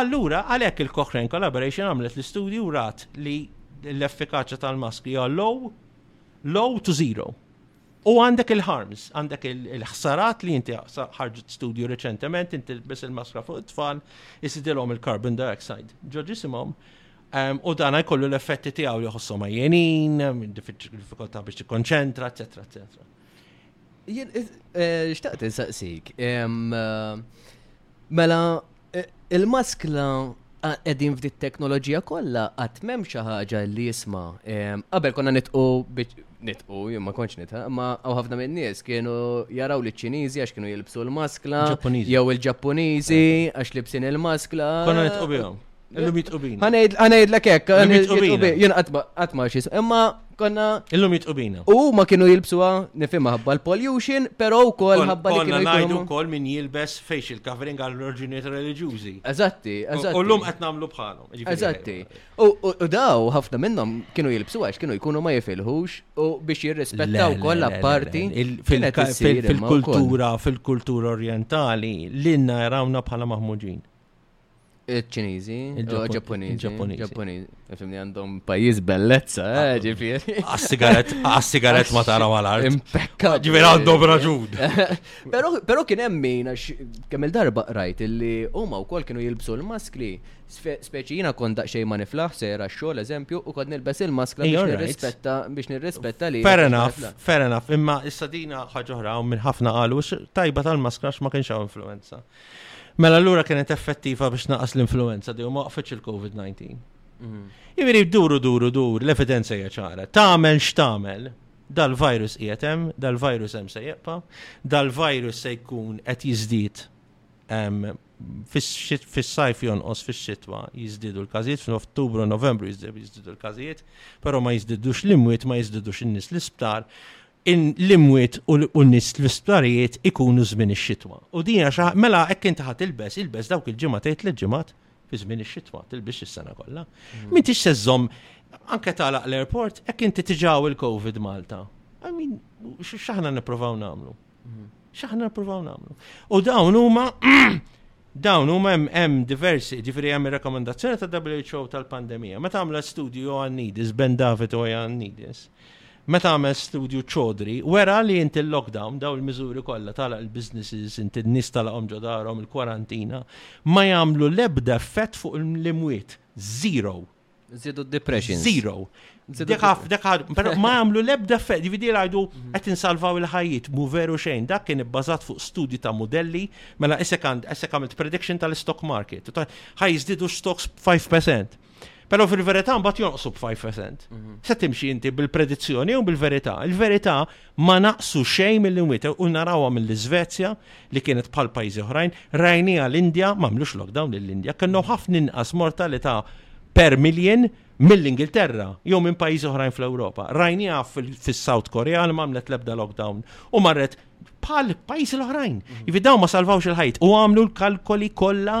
Allura, għalhekk il-Cochrane Collaboration għamlet l-istudju rat li l-effikaċja tal-maskri għal low, low to zero. U għandek il-harms, għandek il-ħsarat li inti ħarġet studju reċentement, inti bis il-maskra fuq it-tfal, isidilhom il-carbon dioxide. Ġo ġisimhom, ehm, u dan jkollu l-effetti tiegħu joħossom għajjenin, ehm, diffikultà biex tikkonċentra, eċetera, eċetera. Eh, xtaqt insaqsik, ehm, eh, mela Il-maskla qegħdin f'dit teknoloġija kollha qatt m'hemm xi ħaġa li jisma' qabel konna nitqu nitqu jien ma kontx nitħa, ma hawn ħafna minn nies kienu jaraw li ċ-Ċiniżi għax kienu jilbsu l-maskla jew il-Ġappuniżi għax libsin il-maskla. Konna nitqu bihom. Illum jitqu bina. Ħanejdlek hekk, jien qatt ma xi imma konna. Illum jitqu bina. U ma kienu jilbsuha nifhimha ħabba l-pollution, però wkoll ħabba li kienu ngħidu wkoll min jilbes facial covering għal raġunijiet reliġjużi. Eżatti, eżatti. U llum qed nagħmlu bħalhom. Eżatti. U daw ħafna minnhom kienu jilbsu għax kienu jkunu ma jifilħux u biex jirrispettaw wkoll apparti fil-kultura fil-kultura orientali li narawna bħala maħmuġin. Il-ċinizi, il-ġapponizi, il-ġapponizi. Fimni għandhom pajjiż bellezza, eh, ah. ġifieri. Għas-sigaret, għas-sigaret ma tara mal-art. Impekka. Ġifieri għandhom raġun. Però kien hemm min għax kemm il-darba rajt illi huma wkoll kienu jilbsu l-maskli. Speċi jiena kont daqsxejn ma niflaħ sejra x-xogħol eżempju u kont nilbes il-maskla biex nirrispetta biex nirrispetta li. Fair enough, fair enough, imma issa dina ħaġa oħra minn ħafna qalu tajba tal-maskra ma kienx hawn influenza. Mela allura kienet effettiva biex naqas l-influenza di u ma waqfitx il-COVID-19. Mhm. Jiviri duru duru dur, l-evidenza hija ċara. Tagħmel x'tagħmel, dal-virus qiegħed hemm, dal-virus hemm se jibqa', dal-virus se jkun qed jiżdied fis-sajf jonqos fix-xitwa jiżdiedu l-każijiet, f'Ottubru u Novembru jiżdiedu l-każijiet, però ma jiżdidux l-imwiet, ma jiżdidux in-nies l-isptar, l-imwiet u n-nies fl-isptarijiet ikunu żmien ix-xitwa. U din hija xi mela hekk inti ħadd ilbes, ilbes dawk il-ġimgħa tgħid tliet ġimgħat fi żmien ix-xitwa, tilbix is-sena kollha. Mm. M'intix se żżomm anke tagħlaq l-airport hekk inti tiġaw il-COVID Malta. I mean, x'aħna nippruvaw nagħmlu? Mm. X'aħna nippruvaw nagħmlu? U dawn huma Dawn huma hemm diversi, ġifieri hemm ir-rakkomandazzjoni ta' WHO tal-pandemija. Meta għamla studju Joannidis, Ben David u Joannidis, Meta għamel studju Chaudhry, wera li inti l-lockdown, dawn il-miżuri kollha tagħlaq il-businesses, inti n-nies tagħlaqhom ġo darhom il-kwarantina, ma jagħmlu l-ebda effett fuq l-imwiet. Zero. Żiedu d-depressions. Zero. Dek għaf, dek għad, pero ma għamlu lebda effett, jividi għajdu għet insalvaw il-ħajit, mu veru xejn, dak kien ibbażat fuq studju ta' modelli, mela isek għand, isek għamilt prediction tal-stock market, ħaj jizdidu stocks 5%. Pero fil-verità mbagħad jonqsu b'5%. Mhm. Se timxi inti bil-predizzjoni u bil-verità. Il-verità ma naqsu xejn mill-imwiet u narawha mill-Iżvezja li kienet bħal pajjiżi oħrajn, rajnija l-Indja m'għamlux lockdown lill-Indja, kellhom mhm. ħafna inqas mortalità per miljen mill-Ingilterra jew minn pajjiżi oħrajn fl-Ewropa. Rajnija fis-South Korea li m'għamlet l-ebda lockdown u marret bħal pajjiżi l-oħrajn. Mhm. Jividaw ma salvawx il-ħajt u għamlu l-kalkoli kollha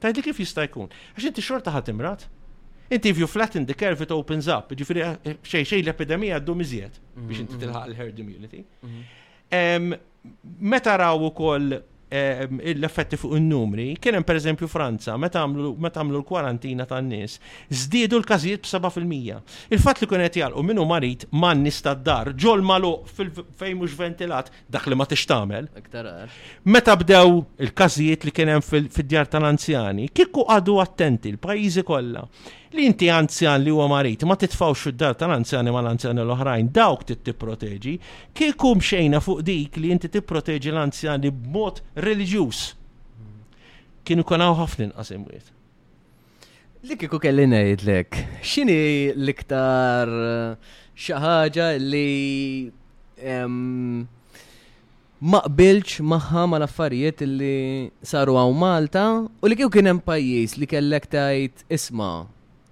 Tgħidli kif jista' jkun? Għax inti xorta ħadd imrat. Inti if you flatten the curve it opens up, ġifiri eh, xej xej l-epidemija għaddu miżjed mhm, biex inti mhm. tilħaq l-herd immunity. Mhm. Meta raw ukoll l-effetti fuq in-numri, kien hemm pereżempju Franza meta għamlu l-kwarantina tan-nies, żdiedu l-każijiet b'7%. Il-fatt li kun qed jalqu minnu marid man-nies tad-dar ġol maluq fejn mhux ventilat dak li ma tix tagħmel. Meta bdew il-każijiet li kien hemm fid-djar tal-anzjani, kieku għadu attenti l-pajjiżi kollha li inti anzjan li huwa marit ma titfawx fid-dar tal-anzjani mal-anzjani l-oħrajn dawk trid tipproteġi, kieku mxejna fuq dik li inti tipproteġi l-anzjani b'mod reliġjuż. Kien ikun hawn ħafna inqas imwiet. Li kieku kelli ngħidlek, x'inhi l-iktar eh, xi ħaġa li ma qbilx magħha mal-affarijiet li saru hawn Malta u li kieku kien hemm pajjiż li kellek tgħid isma'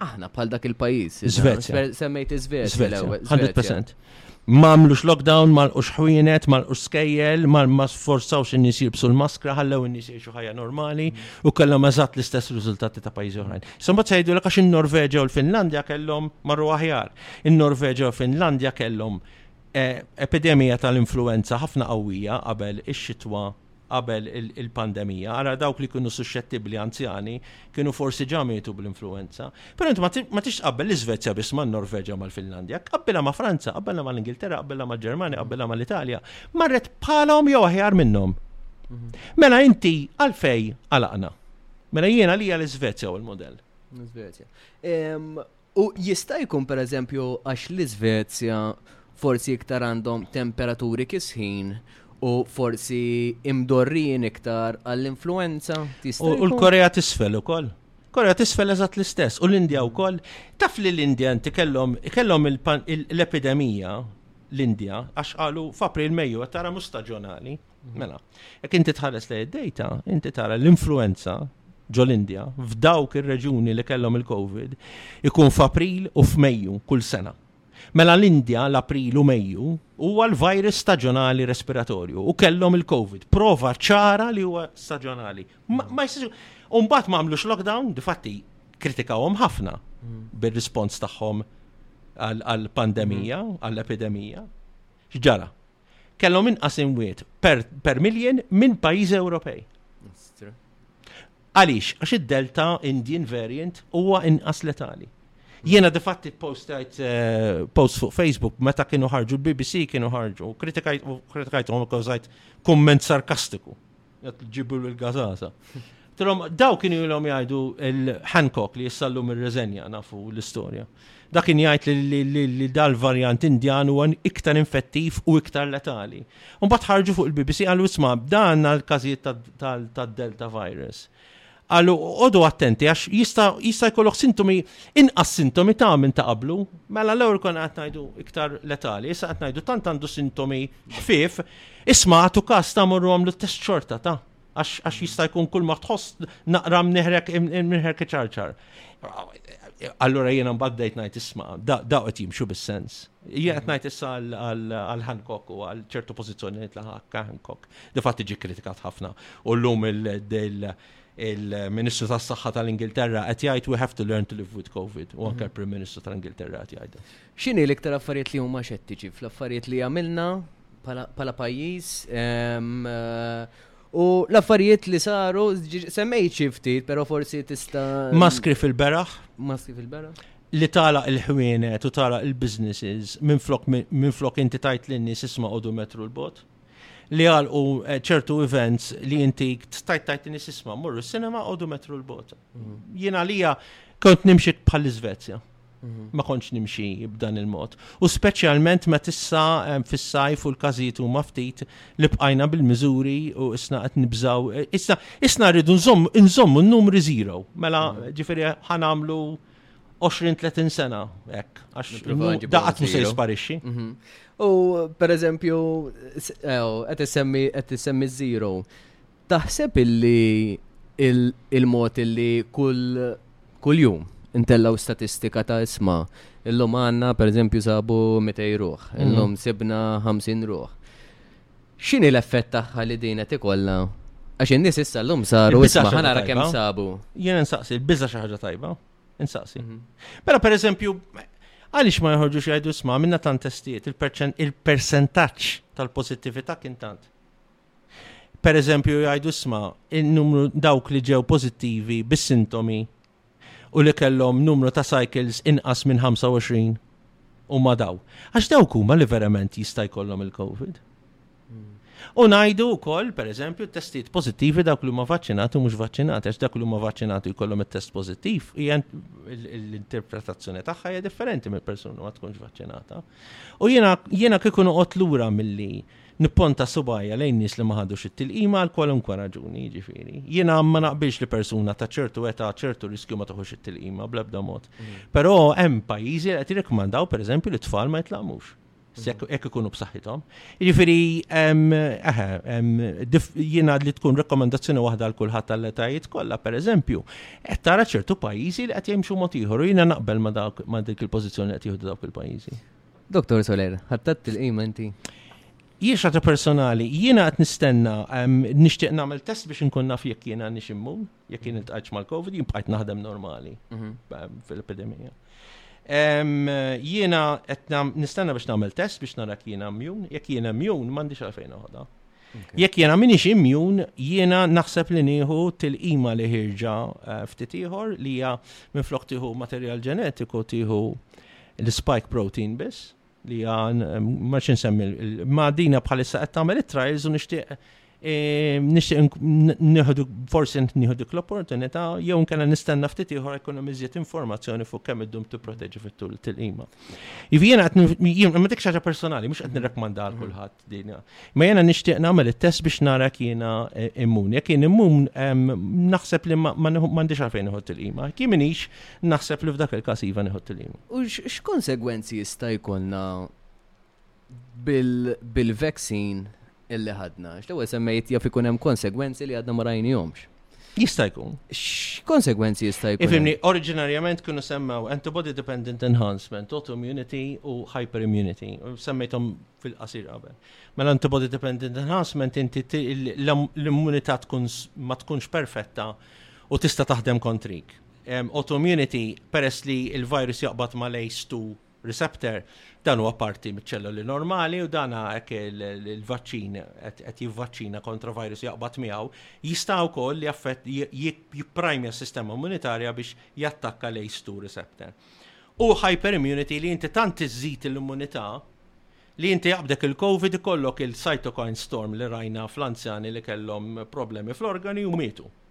aħna bħal dak il-pajjiż. Svezja. Semmejt Svezja l-ewwel. 100%. M'għamlux lockdown, m'għalqux ħwienet, m'għalqux skejjel, ma sforzawx in-nies jilbsu l-maskra, ħallew in-nies jgħixu ħajja normali u kellhom eżatt l-istess riżultati ta' pajjiżi oħrajn. Issa mbagħad se jgħidulek għax in-Norveġja u l-Finlandja kellhom marru aħjar. In-Norveġja u l-Finlandja kellhom eh, epidemija tal-influwenza ħafna qawwija qabel ix-xitwa qabel il-pandemija, ara dawk li kienu suxxettibbli anzjani kienu forsi ġa mietu bl-influwenza. Però int ma tix tqabbel l-Iżvezja biss man-Norveġja mal-Finlandja, qabbilha ma' Franza, qabbilha mal-Ingilterra, qabbilha mal-Ġermanja, qabbilha mal-Italja, marret bħalhom jew aħjar minnhom. Mhm. Mela inti għalfej għalaqna. Mela jiena li l-Iżvezja u l-modell. L-Iżvezja. U jista' jkun pereżempju għax l-Isvezja forsi iktar għandhom temperaturi kisħin u forsi imdorrijin iktar għall-influwenza? Jista' jkun. U l-Korea t'Isfel ukoll. Korea t'Isfel eżatt l-istess u l-Indja wkoll. Taf li l-Indja inti kellhom kellhom l-epidemija l-Indja għax qalu f'April Mejju qed tara mhux staġjonali. Mhm. Mela, jekk inti tħares lejn id-data, inti tara l-influenza ġol-Indja f'dawk ir-reġuni li kellhom il-COVID ikun f'April u f'Mejju kull sena. Mela l-Indja l-April u Mejju huwa l-virus staġjonali respiratorju u kellhom il-COVID. Prova ċara li huwa staġjonali. Ma jsiru. Umbat ma għamlux lockdown, difatti kritikawhom ħafna mm. bir-rispons tagħhom għall-pandemija, mm. għall-epidemija. X'ġara? kellhom inqas imwiet per, per miljen minn pajjiżi Ewropej. Għaliex? Għax id-Delta Indian variant huwa inqas letali. Jiena di fatti postajt eh, post fuq Facebook meta kienu ħarġu l-BBC kienu ħarġu u kritikajt u kritikajt u kawżajt kumment sarkastiku. Jek ġibu l-gazasa. Tilom, daw kienu jilom jgħidu il-Hancock li jissallu mir-reżenja nafu l-istorja. Da kien jgħid li dal-varjant indjan huwa iktar infettiv u iktar letali. Mbagħad ħarġu fuq il-BBC għal isma' dan l-każijiet tad-Delta virus. Qal għodu attenti għax jista' jista' jkollok sintomi inqas sintomi ta' minn ta' qablu. Mela l-ewwel konna qed ngħidu iktar letali, issa qed ngħidu tant għandu sintomi ħfief, isma' għatu każ ta' morru għamlu test xorta ta' għax jista' jkun kull ma tħoss naqra mniħrek mniħrek iċarċar. Allura jiena mbagħad bdejt ngħid isma' daqgħet jimxu bis-sens. Jien qed ngħid issa għal Hancock u għal ċertu pożizzjonijiet li ħakka Hancock. Di fatt iġi kritikat ħafna. U llum il-Ministru tas-Saħħa tal-Ingilterra qed jgħid we have to learn to live with COVID u anke l-Prim Ministru tal-Ingilterra qed jgħid. X'inhi l-iktar affarijiet li huma xettiċi fl-affarijiet li għamilna bħala pajjiż ehm, U l-affarijiet li saru, semmejt xi ftit, però forsi tista'. Maskri fil-beraħ. Maskri fil-beraħ li tala il-ħwienet u tala il-businesses minn flok, min flok inti tajt l-inni sisma u metru l-bot li għalqu eh, ċertu events li inti tajt tajt l-inni sisma morru s-cinema u metru l-bot. Mhm. Jina lija kont nimxik bħal-Svezja. Ma kontx nimxi b'dan il-mod. U speċjalment meta issa fis-sajf u l-każijiet huma ftit li bqajna bil-miżuri u isna qed nibżaw. Issa isna rridu nżommu n-numri zero. Mela mm. ġifieri ħanamlu 20-30 sena hekk għax daqat mhux se jisparixxi. Mhm. U pereżempju qed isemmi qed isemmi zero. Taħseb illi il-mod illi kull jum intellaw statistika ta' isma, illum għanna per eżempju sabu 200 ruħ, mhm. illum sibna 50 ruħ. X'inhi l-effett tagħha li din qed ikollha? Għax in-nies issa llum saru isma' ħanara kemm sabu. Jien insaqsi, il-biża xi ħaġa tajba, insaqsi. Mhm. Però per eżempju, għaliex ma jħorġu xi jgħidu isma' minna tant testijiet, il-persentaġġ tal-pożittività kien tant. Per eżempju, jgħidu isma, il-numru dawk li ġew pożittivi bis-sintomi u li kellhom numru ta' cycles inqas minn 25 u ma daw. Għax dawk huma li verament jista' jkollhom il-COVID. U ngħidu wkoll, per eżempju, testijiet pożittivi dawk li huma vaċċinati u mhux vaċċinati, għax dak li huma vaċċinati jkollhom it-test pożittiv, l-interpretazzjoni tagħha hija differenti mill-persuna ma tkunx vaċċinata. U jiena kieku noqgħod lura milli Nipponta subgħajja lejn nies li ma ħadux it-tilqima għal kwalunkwe raġuni, jiġifieri. Jiena ma naqbilx li persuna ta' ċertu età, ċertu riskju ma tieħux it-tilqima bl-ebda mod. Però hemm pajjiżi li qed jirrekomandaw pereżempju li t-tfal ma jitlaqmux jekk ikunu b'saħħithom. Jiġifieri eħe, jiena li tkun rekomendazzjoni waħda għal kulħadd tal-etajiet kollha, pereżempju, qed tara ċertu pajjiżi li qed jimxu mod ieħor u jiena naqbel ma' dik il-pożizzjoni qed jieħdu dawk il-pajjiżi. Doktor Soler, ħattat il-qima inti? Jiex ta' personali, jiena qed nistenna nixtieq nagħmel test biex inkun naf jekk jiena nix immun, jekk jien iltqajtx mal-COVID, jien bqajt naħdem normali mhm. fil-epidemija. Jiena qed nistenna biex nagħmel test biex nara jien immun, jekk jien immun m'għandix għalfejn oħda. Jekk jiena minix immun, jiena naħseb li nieħu tilqima li ħirġa eh, ftit ieħor li hija minflok tieħu materjal ġenetiku tieħu l-spike protein biss li hija eh, ma xi nsemmi ma dina bħalissa qed tagħmel it-trials u nixtieq eh, nixtieq nieħdu forsi nieħu dik l-opportunità jew nkella nistenna ftit ieħor jkun hemm iżjed informazzjoni fuq kemm iddum tipproteġi fit-tul tilqima. Ivi jena għat ma dik xaġa personali, mux għat nirrekmanda għal kullħat din. Ma jena nishtiq namel il-test biex nara kiena eh, immun. Jek kien immun, naħseb li ma nix għalfejn nħott il-ima. Kien minix, naħseb li f'dak il-kas iva nħott il-ima. U x'konsegwenzi jista' jkollna bil-vaccine illi ħadna. X'tewel semmejt jaf ikun hemm konsegwenzi li għadna ma rajnihomx. Jista' jkun. X'konsegwenzi jista' jkun? Ifimni, oriġinarjament kienu semmew antibody dependent enhancement, autoimmunity u hyperimmunity. Semmejthom fil-qasir qabel. Mela antibody dependent enhancement inti l-immunità tkun ma tkunx perfetta u tista' taħdem kontrik. Autoimmunity peress li l-virus jaqbad ma' l-ACE2 Receptor, dan huwa parti miċ-ċelloli normali u dan hekk il-vaċċin qed jivvaċċina kontra virus jaqbad miegħu, jista' wkoll li jaffett jipprajmja s-sistema immunitarja biex jattakka l-ACE2 receptor. U hyperimmunity li inti tant iżżid l-immunità li inti jaqbdek il-COVID ikollok il-cytokine storm li rajna fl-anzjani li kellhom problemi fl-organi u mietu.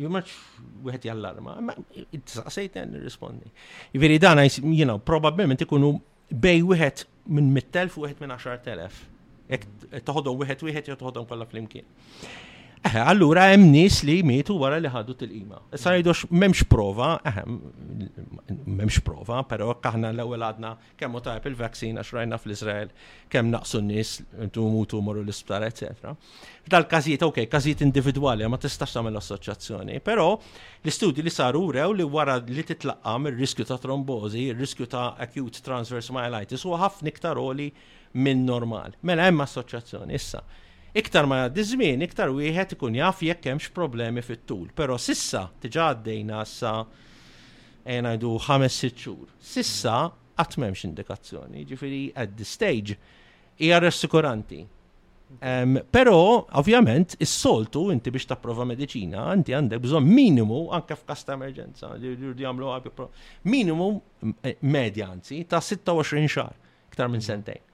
Ju maċ wieħed jallarma, ma t-saqsejt nirrispondi. Veri dana, you know, probabbilment ikunu bej wieħed minn mittelf u wieħed minn 10,000. Ek toħodhom wieħed wieħed jew toħodhom kollha flimkien. Eħe, allura hemm nies li mietu wara li ħadu til-qima. Issa ngħidux m'hemmx prova, eħe, m'hemmx prova, però aħna l-ewwel għadna Kemm hu tajjeb il-vaccine għax rajna fl-Iżrael kemm naqsu n-nies intu mutu morru l-isptar, eċetera. F'dal każijiet, ok, każijiet individwali ma tistax tagħmel assoċjazzjoni, però l-istudji li saru wrew li wara li titlaqqam ir-riskju ta' trombożi, ir-riskju ta' acute transverse myelitis huwa ħafna iktar oli minn normal. Mela hemm assoċjazzjoni issa. Iktar ma jgħaddi żmien, iktar wieħed ikun jaf jekk hemmx problemi fit-tul, però sissa tiġa għaddejna sa ejja ngħidu ħames sitt xhur. Sissa qatt m'hemmx indikazzjoni, ġifieri at this stage hija rassikuranti. Um, Però, ovvjament, is-soltu inti biex tapprova mediċina, inti għandek bżonn minimu, anke f'kas ta' emerġenza, jagħmlu minimu eh, medja anzi ta' 26 xahar, iktar minn sentejn.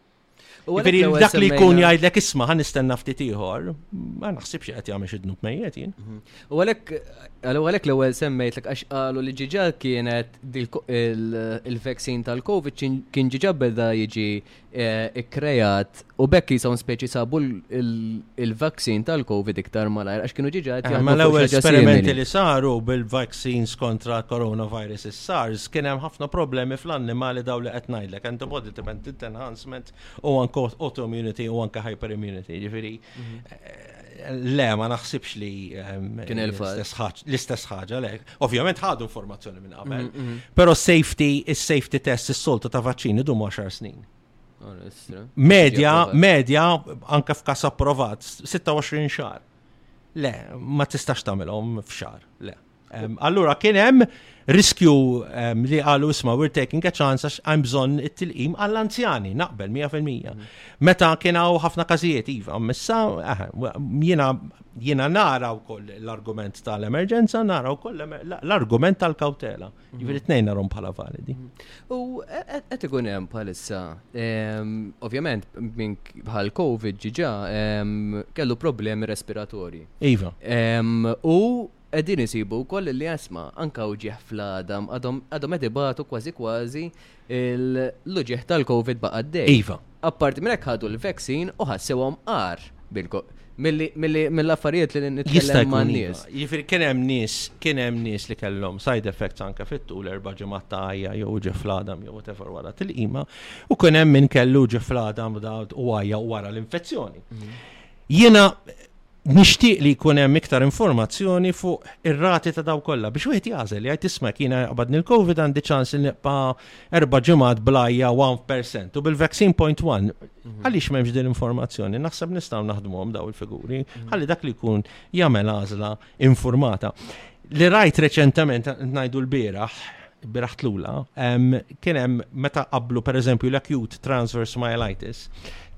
Ġifieri dak li jkun jgħidlek isma' ħan nistenna ftit ieħor, ma naħsibx qed jagħmel xi dnub mejjet jien. Mhm. U għalhekk għalhekk l-ewwel semmejtlek għax qalu li ġiġa kienet il-vaccine tal-COVID kien ġiġa beda jiġi eh, ikkrejat u bekk jisom speċi sabu il-vaccine tal-COVID iktar malajr għax kienu ġiġa qed eh, jagħmlu l-ewwel esperimenti li saru bil-vaccines kontra coronavirus SARS kien hemm ħafna problemi fl-annimali dawn li qed ngħidlek, antibody dependent enhancement u anke autoimmunity u anke hyperimmunity. Ġifieri le ma naħsibx li ehm, kien l-istess ħaġa le. Ovvjament ħadu informazzjoni minn qabel, mm, mm. però safety, is-safety test is-soltu ta' vaċċini dum 10 snin. Oh, medja, medja, anka f'kas approvat, 26 xar. Le, ma tistax tagħmilhom f'xar, le. Allura kien hemm riskju li qalu isma we're taking a chance għax għajm bżonn it-tilqim għall-anzjani, naqbel 100%. Mm. Meta kien hawn ħafna każijiet iva, missa eh, jiena jiena nara wkoll l-argument tal-emerġenza, nara wkoll l-argument tal-kawtela. Mm. Jiġifieri tnejn narhom bħala validi. Mm. U e, e, qed ikun hemm bħalissa, ovvjament minn bħal COVID ġiġa kellu problemi respiratorji. Iva. U Qegħdin isibu wkoll li esma' anke uġigħ fl-għadam għadhom għadhom qed ibatu kważi kważi l-uġigħ tal-Covid baqa' għaddej. Iva. Apparti minn hekk ħadu l-vaccine u ħassewhom agħar bil-ko milli milli mill-affarijiet li nitkellem Jista' jkun man-nies. iva. Jiġifieri kien hemm nies kien hemm nies li kellhom side effects anke fit-tul erba' ġimgħat ta' għajja jew uġigħ fl-għadam jew whatever wara t-tilqima u kien hemm min kellu uġigħ fl-għadam u għajja wara l-infezzjoni. Jiena Nixtieq li jkun hemm iktar informazzjoni fuq ir-rati ta' daw kollha biex wieħed jagħżel jgħid isma' jiena jaqbadni l-COVID għandi ċans li nibqa' erba' ġimgħat blajja 1% u bil-vaccine point one. Mhm. Għaliex m'hemmx din l-informazzjoni? Naħseb nistgħu naħdmuhom daw il-figuri mhm. ħalli dak li jkun jagħmel għażla informata. Li rajt reċentament ngħidu l-bieraħ biraħ tlula, kien hemm meta qablu pereżempju l-acute transverse myelitis,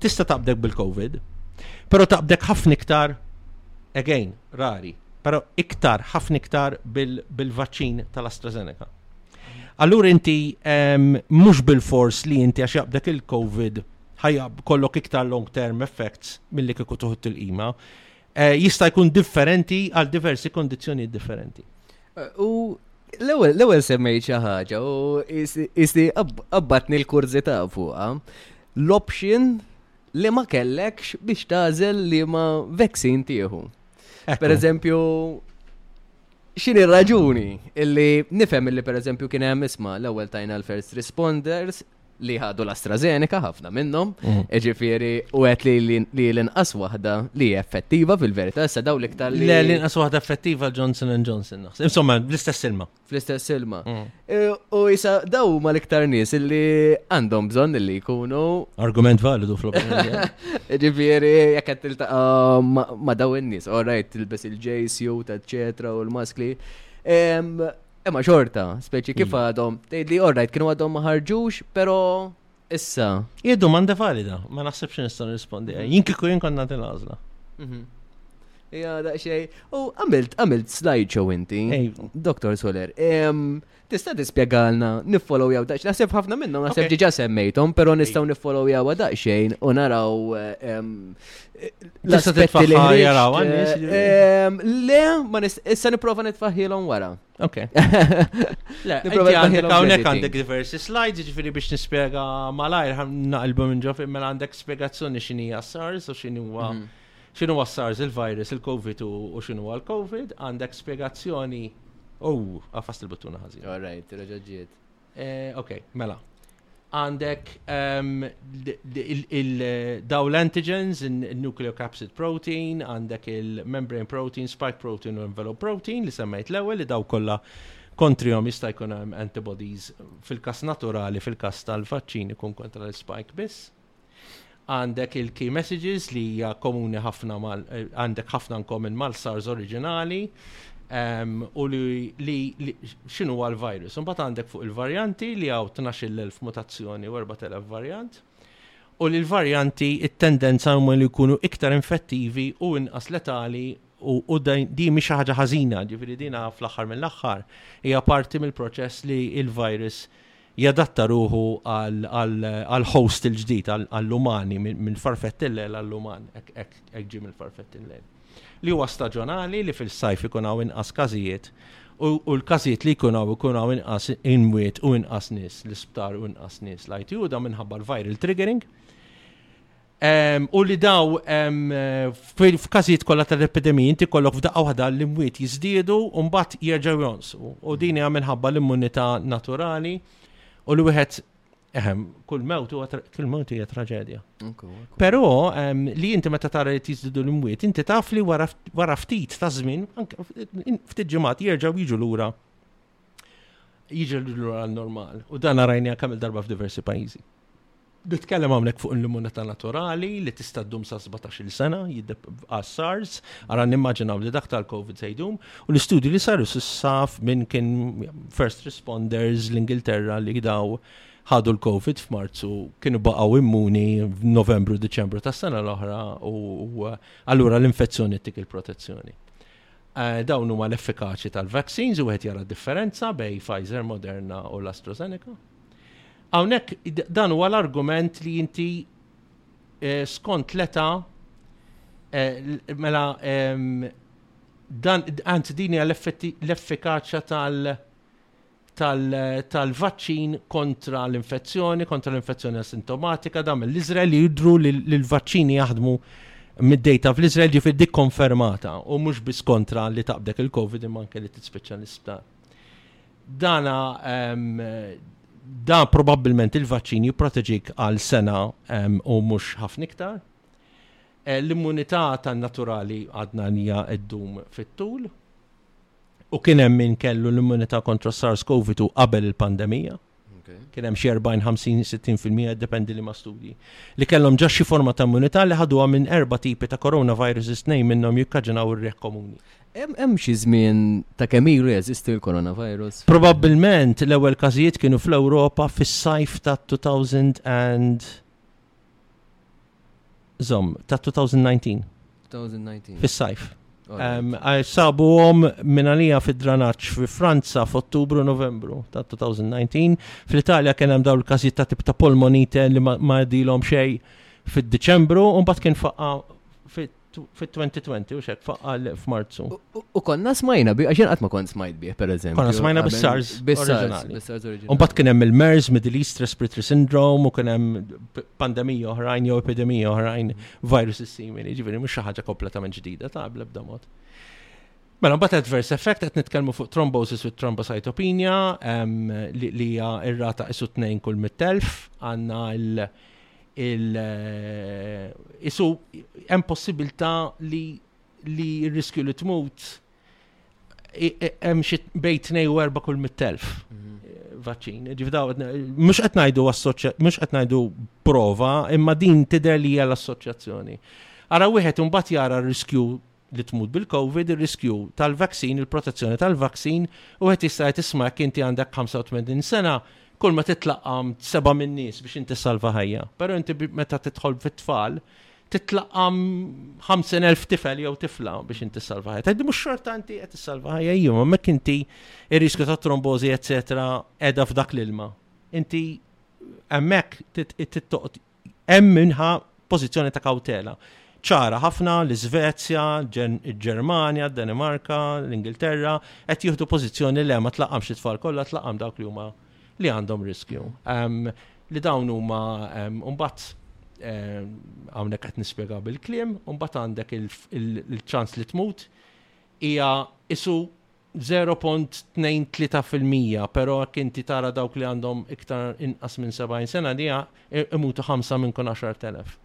tista' taqbdek bil-COVID, però taqbdek ħafna iktar again rari, però iktar ħafna iktar bil-vaċċin tal-AstraZeneca. Allura inti mhux bil-fors li inti għax jaqbdek il-COVID ħajja kollok iktar long term effects mill-li kieku tuħut il-qima. Eh, jista' jkun differenti għal diversi kondizzjonijiet differenti. Eh, u l-ewwel semmejt xi ħaġa u isti qabbatni l-kurżità fuqha. L-option li ma kellekx biex tażel li ma vaccine tieħu. Per eżempju, xini raġuni illi nifhem illi per eżempju kien hemm isma' l-ewwel tajna l-first responders, li ħadu l-AstraZeneca, ħafna minnhom, ġifieri u għet li l-inqas waħda li effettiva fil-verità, issa daw l-iktar li. Le, l-inqas waħda effettiva Johnson Johnson, naħseb. Insomma, l-istess ilma. Fl-istess ilma. Mm. E, u jisa daw ma l-iktar nies li għandhom bżonn li jkunu. Argument validu fl Ġifieri, jekk qed tiltaqa' ma daw in-nies, orajt tilbes il-J suit, eċċetra, u l-maskli. Imma xorta, speċi kif għadhom, tgħidli orrajt kienu għadhom ma ħarġux, però issa. Hija domanda valida, ma naħsibx nista' nirrispondi. Mhm. Jien kieku jien konna nagħti l-għażla. Mhm. Ija daqsxej. U għamilt għamilt slideshow inti, Dr. Soler. Tista' tispjegalna niffollow jaw daqsxejn. Naħseb ħafna minnhom naħseb diġà semmejthom, però nistgħu niffollow jaw daqsxejn u naraw eh, L-aspetti li jaraw ehm, Le, ma issa niprofa nitfaħħilhom wara. Ok. Le, għandek hawnhekk għandek diversi slides, ġifieri biex nispjega malajr naqilbu minn ġof imma għandek spjegazzjoni x'inhi SARS u x'inhi huwa mhm. x'inhu huwa SARS il-virus, il-COVID u x'inhu huwa l-COVID, għandek spjegazzjoni Oh, għafast il-buttuna ħażin. All right, reġaġiet. Eh, ok, mela. Għandek ehm, il-daw l-antigens, il-nucleocapsid protein, għandek il-membrane protein, spike protein u envelope protein li semmejt l-ewel li daw kolla kontrijom jista' jkun hemm antibodies fil-kas naturali, fil-kas tal-vaċċin ikun kontra l-spike biss. Għandek il-key messages li hija komuni ħafna mal eh, għandek ħafna nkomin mal-SARS oriġinali ehm, u li xinu għal virus Unbat għandek fuq il-varjanti li għaw 12.000 mutazzjoni u 4.000 varjant. U li l-varjanti it-tendenza huma li jkunu iktar infettivi u inqas letali u di mi ħaġa ħażina, ġifiri dina fl-aħħar mill-aħħar hija parti mill-proċess li il-virus jadatta ruħu għall-host il-ġdid, għall-umani, minn farfettin-lejl għall-uman, hekk ġie minn farfettin-lejl. Li huwa staġonali li fil-sajf ikun hawn inqas każijiet u l-każijiet li jkun hawn ikun hawn inqas inwiet u inqas nies, l-isptar u inqas nies. L-ITU da minħabba l-viral triggering. U li daw f'każijiet kollha tal-epidemiji inti kollok f'daqqa waħda l-imwiet jiżdiedu u mbagħad jerġgħu jonsu. U din hija minħabba l-immunità naturali u li wieħed eħem, kull mewt huwa kull mewt hija traġedja. Però li inti meta tara li tiżdidu l-imwiet, inti taf li wara ftit ta' żmien, ftit ġimgħat jerġgħu jiġu lura jiġi l-lura normal. U dan rajni għakam il-darba f'diversi pajizi. Nitkellem għamlek fuq l-immunità naturali li tista' ddum sa' 17-il sena, jiddeb għas-SARS, għara nimmaġinaw li dak tal-COVID se jdum, u l-istudju li saru s-saf minn kien first responders l-Ingilterra li daw ħadu l-COVID f'Marzu kienu baqgħu immuni f'Novembru, Deċembru tas-sena l-oħra u allura l-infezzjoni tik il-protezzjoni. Dawn huma l-effikaċi tal-vaccines u wieħed jara differenza bejn Pfizer, Moderna u l-AstraZeneca. Hawnhekk dan huwa l-argument li inti eh, skont l-età eh, mela ehm, dan anzi din hija l-effikaċja tal- tal-vaċċin kontra l-infezzjoni, kontra l-infezzjoni asintomatika, dam l-Izrael li jidru li l-vaċċini jaħdmu mid-dejta fl-Izrael ġifir dik konfermata u mhux biss kontra li taqbdek il-Covid imma anke li tispiċċa l-isptar. Dana ehm, da probabbilment il-vaċċin jipproteġik għal sena ehm, u mhux ħafna iktar. Eh, l-immunità tan naturali għadna nija id-dum fit-tul u kien hemm min kellu l-immunità kontra SARS-CoV-2 qabel il-pandemija. Kien hemm xi 40, 50, 60% dependi li ma' studji. Li kellhom ġa xi forma ta' immunità li ħaduha minn erba' tipi ta' coronavirus tnejn minnhom jikkaġinaw ir-riħ komuni. Hemm xi żmien ta' kemm ilu jeżisti l-coronavirus? Probabbilment l-ewwel każijiet kienu fl-Ewropa fis-sajf ta' 2000 and Zom, ta' 2019. 2019. Fis-sajf. Sabu għom minalija fid-dranaċ fi Franza f'Ottubru Novembru ta' 2019. Fl-Italja kien hemm dawn il-każijiet ta' tip ta' polmonite li ma dilhom xej fid-Diċembru u mbagħad kien faqqa fit-2020 u xek faqqal f'Marzu. U konna smajna bi, għaxin għatma kont smajt bih, per eżempju. Konna smajna bi SARS. Bi SARS. Un bat kienem il-MERS, Middle East Respiratory Syndrome, u kienem pandemija oħrajn, jew epidemija oħrajn, virus simili, ġiviri, mux xaħġa kompletament ġdida, ta' bla b'damot. Mela, bat adverse effect, għet nitkelmu fuq thrombosis with thrombocytopenia, li hija ir-rata isu 2 kull mit-telf, għanna il- il-isu hemm possibilità li li riskju li tmut hemm xi bejn tnej u erba' kull mit-telf mhm. vaċċin. Ġifdaw, mhux qed ngħidu mhux qed ngħidu prova, imma din tidher li hija l-assoċjazzjoni. Ara wieħed imbagħad jara r-riskju li tmut bil-Covid, ir-riskju tal-vaksin, il-protezzjoni tal-vaksin, u wieħed jista' jgħid isma' jekk inti għandek 85 sena, kull ma titlaqqam seba' minn nies biex inti ssalva ħajja. Però inti meta tidħol fit-tfal, titlaqqam 50,000 tifel jew tifla biex inti ssalva ħajja. Tgħid mhux xorta inti qed issalva ħajja jum, hemmhekk inti ir-riskju ta' trombożi eċetera qiegħda f'dak l-ilma. Inti hemmhekk tittoqgħod Hemm minha pożizzjoni ta' kawtela ċara ħafna li Svezja, il-Ġermanja, d-Danimarka, l-Ingilterra qed jieħdu pożizzjoni le ma tlaqamx it-tfal kollha tlaqam dawk li huma li għandhom riskju. Ehm, li dawn huma ehm, mbagħad ehm, hawnhekk qed nispjega bil-kliem, mbagħad għandek il-ċans li tmut hija isu 0.23 fil-mija, pero jekk inti tara dawk li għandhom iktar inqas minn 70 sena diha, imutu ħamsa minn kull 10,000.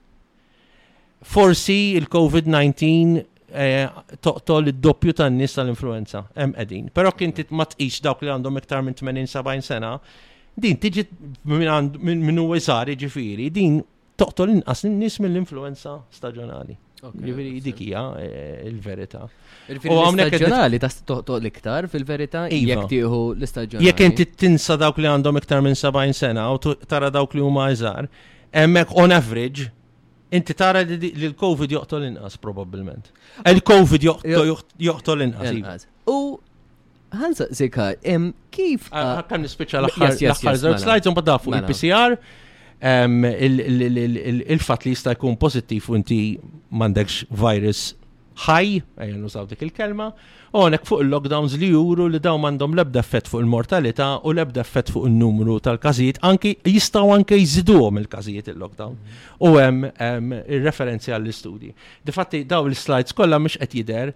Forsi il-COVID-19 toqtol id-doppju tan-nies tal-influenza, hemm qegħdin. Però kien inti ma tqis dawk li għandhom iktar minn 80-70 sena, din tiġi minn huwa iżgħar jiġifieri, din toqtol inqas in-nies mill-influenza staġjonali. Ġifieri dik hija eh, l-verità. U hawnhekk staġjonali ta' toqtol iktar fil-verità iva. jekk tieħu l-istaġjonali. Jekk inti tinsa dawk li għandhom iktar minn 70 sena u tara dawk li huma iżgħar, hemmhekk on average Inti tara li l-Covid joqtol inqas probabbilment. Il-Covid joqtol inqas. Iva. U Ħansa sika, kif. Kan nispiċċa l-aħħar żewġ mela. slides un badda fuq mela. il-PCR il-fat li jista' jkun pozittiv u inti m'għandekx virus ħaj, ejja nużaw dik il-kelma, u għonek fuq il-lockdowns li juru li daw mandom lebda effett fuq il-mortalità u lebda effett fuq il-numru tal-kazijiet, anki jistaw anki jżiduhom il-kazijiet il-lockdown. U hemm il-referenzi għall-istudji. Difatti daw l-slides kollha mhux qed jidher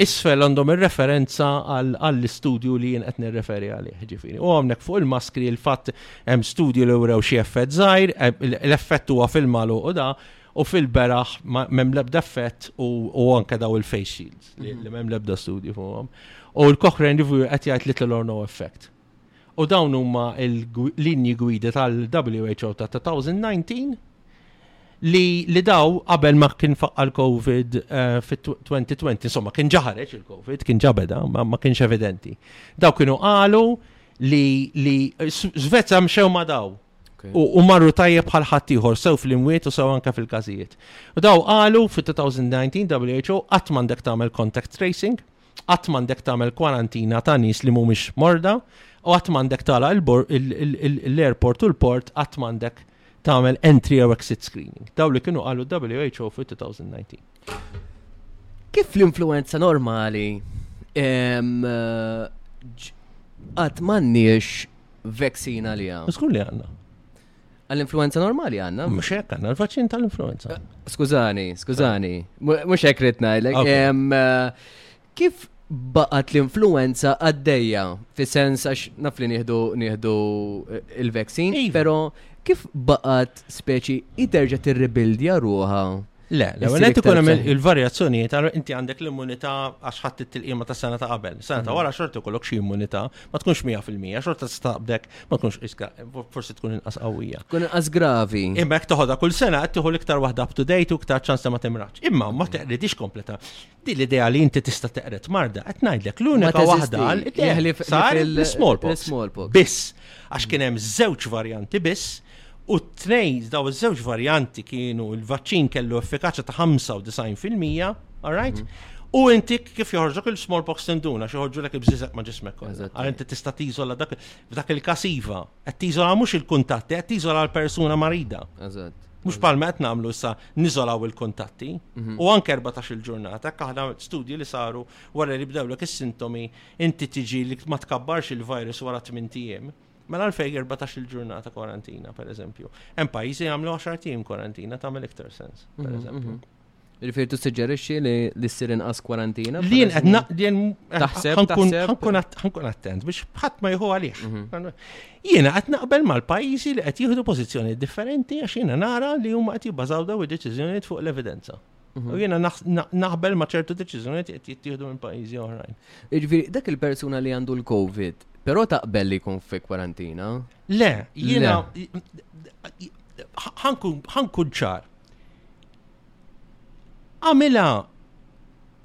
Isfel għandhom ir-referenza għall-istudju li jien qed nirreferi għalih, ġifieri. U hawnhekk fuq il-maskri il-fatt hemm studju li wrew xi effett żgħir, eh, l-effett huwa fil-malu u da, u fil-beraħ m'hemm l-ebda effett u anke daw il-face shields li mhm. m'hemm l-ebda studju fuqhom. U l-Cochrane Review qed jgħid little or no effect. U dawn huma l-linji gwida tal-WHO ta' 2019 li li daw qabel ma kien faqqa l-COVID eh, fit-2020, insomma kien ġaħareġ il-COVID, kien ġabeda, ma, ma kienx evidenti. Daw kienu qalu li li Svezja mxew ma daw. U marru tajjeb bħal ħaddieħor sew fl-imwiet u sew anke fil-każijiet. U daw qalu fit-2019 WHO qatt m'għandek tagħmel contact tracing Qatt m'għandek tagħmel kwarantina ta' nies li mhumiex morda u qatt m'għandek tagħlaq l-airport u l-port qatt m'għandek tagħmel entry jew exit screening. Daw li kienu qalu WHO fi 2019. Kif l-influenza normali għat manniex vaccina li għam? Skur li għanna. Għall-influenza normali għanna? Mux hekk għanna l-vaċċin tal-influenza. Eh, skużani, skużani, mux hekk ritna jlek. Eh, kif baqat l-influenza għaddejja fi sens għax naf li nieħdu nieħdu eh, il-vaccine, iva. pero kif baqat speċi iterġa tirribildja ruħa Le, l ewwel ikun hemm il-varjazzjonijiet, għal inti għandek l-immunità għax ħadd it-tilqima ta' sena ta' qabel. Sena ta' mhm. wara xorta ikollok xi immunità, ma tkunx 100%, xorta tistaqbdek, ma tkunx iska, forsi tkun inqas qawwija. Tkun inqas gravi. Imma jekk toħodha kull sena qed tieħu l-iktar waħda up to date u iktar ċans ma timrax. Imma ma teqridix kompleta. Din l-idea li inti tista' teqred marda, qed ngħidlek l-unika waħda għal jeħlif sar l-smallpox. Biss, għax kien hemm żewġ varjanti biss, u t-tnej daw iż-żewġ varjanti kienu l-vaċċin kellu effikaċja ta' 95%, all right? Mhm. U inti kif joħorġok il-smallpox tenduna, xoħorġu l-ek ibżizek ma ġismek kolla. Għal inti tista tizola dak, dak il-kasiva, għed tizola mux il-kuntatti, għed tizola l-persuna marida. Mux palma għed namlu issa nizolaw il-kuntatti u anke 14 il-ġurnata, aħna studji li saru wara li bdewlek is-sintomi inti tiġi li ma tkabbarx il-virus wara 8 ijiem. Mela l-fej 14 il-ġurnata karantina, per eżempju. Hemm pajjiżi jagħmlu 10 tim karantina tagħmel iktar sens, per mhm, eżempju. Mhm. Rifir tu suġġerixxi li l-issir inqas kwarantina? Li jenqedna, li jen. Taħseb, ħankun attent biex ħadd ma jħu għalih. Mhm. Jiena qed naqbel mal-pajjiżi li qed jieħdu pożizzjoni differenti għax jiena nara li huma qed jibbażaw daw id-deċiżjonijiet fuq l-evidenza. Mhm. U jiena naqbel ma' ċertu deċiżjonijiet qed jittieħdu minn pajjiżi oħrajn. Jiġifieri dak il-persuna li għandu l-COVID, però taqbel li jkun fi kwarantina? Le, jiena ħankun ċar. Għamilha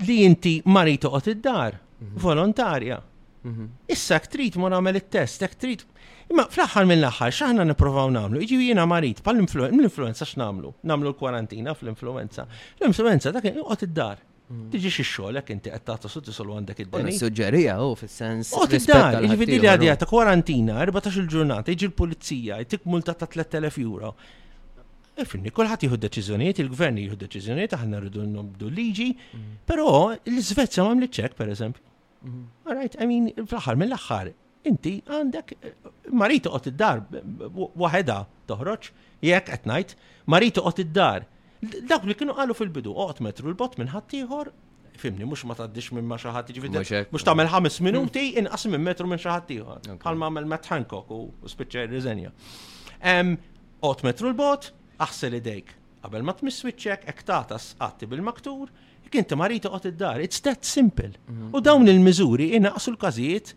li inti marit toqgħod id-dar, mhm. volontarja. Mhm. Issa jekk trid mor għamel it-test, jekk trid. Imma fl-aħħar mill-aħħar x'aħna nippruvaw nagħmlu? Jiġi jiena marit bħal l-influenza x'nagħmlu? Nagħmlu l-kwarantina fl-influenza. L-influenza dak joqgħod id-dar. Tiġi xi xogħlek inti qed tagħta sutti solu għandek id-deni. Suġġerija hu fis-sens. U tiddar, jiġifieri li għadija ta' kwarantina, 14 il-ġurnata, jiġi l-pulizija, jtik multa ta' 3000 euro. E finni, kulħadd jieħu deċiżjonijiet, il-gvern jieħu deċiżjonijiet, aħna rridu nobdu liġi, mm. però l-Svezja ma mliċċek, pereżempju. All right, I mean, fl-aħħar mill-aħħar, inti għandek marit toqgħod id-dar waħedha toħroġ, jekk qed ngħid, marit toqgħod id-dar. Dawk li kienu qalu fil-bidu oqgħod metru l-bot minn ħaddieħor, fimni mhux ma tgħaddix minn ma xi ħadd jiġifieri mhux tagħmel ħames minuti hmm. inqas minn metru minn xi ħadd ieħor. Bħal ma għamel Matt Hancock u spiċċa riżenja. Oqgħod metru l-bot, aħsel idejk. Qabel ma tmiss wiċċek, hekk tagħtas sqatti bil-maktur, jekk inti marid oqgħod id-dar. It's that simple. Mhm. U dawn il-miżuri inaqsu l-każijiet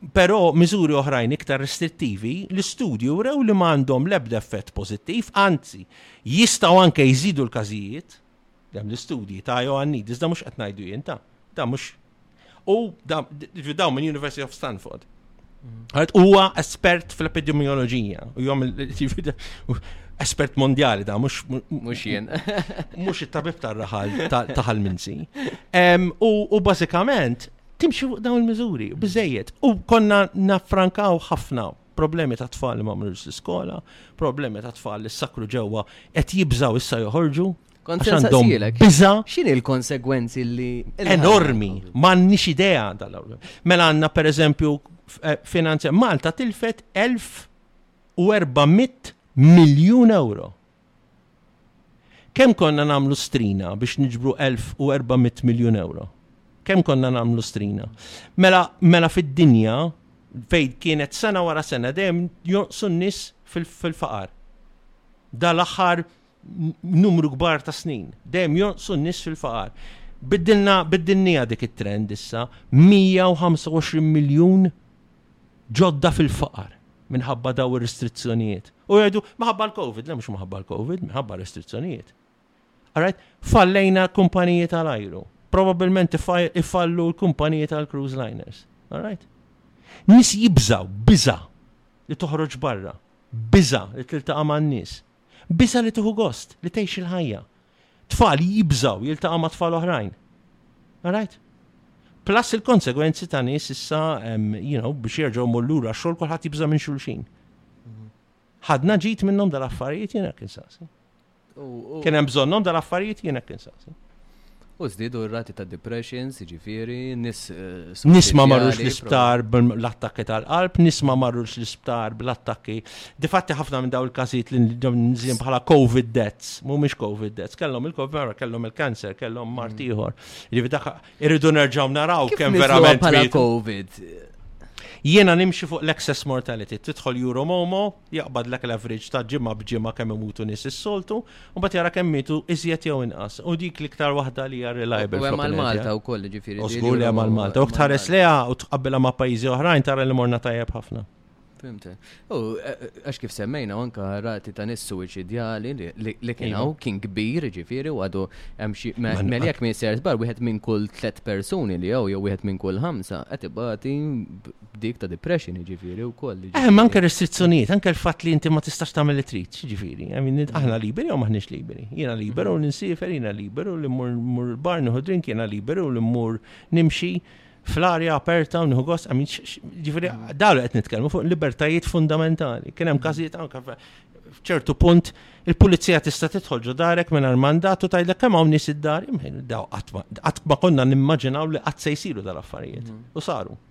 Però miżuri oħrajn iktar restrittivi, l-istudju rew li ma għandhom l-ebda effett pożittiv, anzi, jistgħu anke jżidu l-każijiet, hemm l-istudji ta' Joannidis, da mhux qed ngħidu jien ta' da mhux U dawn minn University of Stanford. Għad huwa espert fil-epidemioloġija u jom espert mondjali da, mux mux jien. Mux it-tabib tar-raħal taħal minsi. U basikament, timxi fuq dawn il-mizuri, bizzejiet. U konna naffrankaw ħafna problemi ta' tfal li ma' mrux l-iskola, problemi ta' tfal li s-sakru ġewwa qed jibżaw issa joħorġu Kont Għax għandhom saqsilek, biża x'inhi l-konsegwenzi li enormi, m'għandniex idea dal-awla. Mela għandna per eżempju eh, finanzja Malta tilfet 1400 miljun euro. Kemm konna namlu strina biex niġbru 1400 miljun euro? Kemm konna namlu strina? Mela, mela fid-dinja fejn kienet sena wara sena dejjem jonqsu n-nies fil-faqar. Dal-aħħar numru kbar ta' snin. Dejjem jonqsu n-nies fil-faqar. Biddilna biddilnija dik it-trend issa 125 miljun ġodda fil-faqar minħabba daw ir-restrizzjonijiet. U jgħidu maħabba l-Covid, le mhux maħabba l-Covid, minħabba restrizzjonijiet. Alright, fallejna kumpaniji tal-ajru. Probabilment ifallu l-kumpaniji tal-cruise liners. Alright? Nis jibżaw, biża li toħroġ barra, biża li tiltaqa' man-nies. Biża' li tieħu gost, li tgħix il-ħajja. Tfal jibżgħu jiltaqgħu ma' tfal oħrajn. All right? Plus il-konsegwenzi ta' nies issa, you know, biex jerġgħu mmur lura xogħol kulħadd jibża' minn xulxin. Ħadna ġid minnhom dal-affarijiet jiena kien saqsi. Kien hemm bżonnhom dal-affarijiet jiena kien saqsi. U żdiedu r-rati ta' depressions, jiġifieri nis. Nis ma marrux l-isptar bl-attakki tal-qalb, nis ma marrux l-isptar bl-attakki. Difatti ħafna minn daw il-każijiet li nżiem bħala COVID deaths, mhumiex COVID deaths, kellhom il-COVID, kellhom il-kanser, kellhom mart mm. ieħor. Jiġifieri dak irridu nerġgħu naraw kemm verament. Bħala COVID Jiena nimxi fuq l-excess mortality. Tidħol Euro Momo, jaqbadlek l-average ta' ġimgħa b'ġimgħa kemm imutu nies is-soltu, u mbagħad jara kemm mietu iżjed jew inqas. U dik l-iktar waħda li hija reliable. U hemm Malta wkoll, ġifieri. Żgur li hemm Malta. U tħares leha u tqabbilha ma' pajjiżi oħrajn tara li morna tajjeb ħafna. Fimte. U e, e, għax kif semmejna anka rati ta' nis suicidjali li kien hawn kien kbir ġifieri u għadu hemm xi mel jekk minn ser żbar wieħed minn kull tliet persuni li jew jew wieħed minn kull ħamsa qed ibati Dik ta' depression jiġifieri wkoll li. Hemm anke restrizzjonijiet, anke l-fatt li inti ma tistax tagħmel li trid, jiġifieri. Aħna liberi jew m'aħniex liberi. Jiena liberu li nsiefer, jiena liberu li mmur il-bar nieħu drink, jiena liberu li mmur nimxi fl-arja aperta u nieħu gost, ġifieri dalu qed nitkellmu fuq libertajiet fundamentali. Kien hemm każijiet anke f'ċertu punt il-pulizija tista' tidħol ġo darek mingħajr mandat u tgħidlek kemm hawn nies id-dar, daw qatt ma konna nimmaġinaw li qatt se jsiru dal-affarijiet. Mhm. U saru.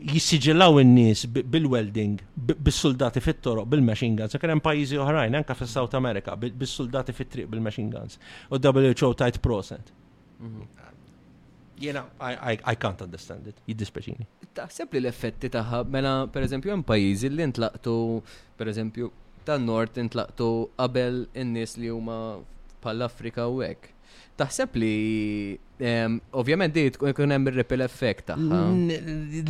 jissiġillaw in-nies bil-welding, bis-suldati fit-toroq, bil-machine guns. Kien hemm pajjiżi oħrajn, anke fis-South America, bis-suldati fit-triq bil-machine guns. U WHO tajt proset. Mhm. Jena, I can't understand it, jiddispeċini. Taħseb li l-effetti taħħa, mela, per eżempju, hemm pajjiżi li ntlaqtu, per eżempju, tan-nord intlaqtu qabel in-nies li huma bħall-Afrika u hekk. Taħseb li ovvjament di tkun hemm ir-ripple effect tagħha.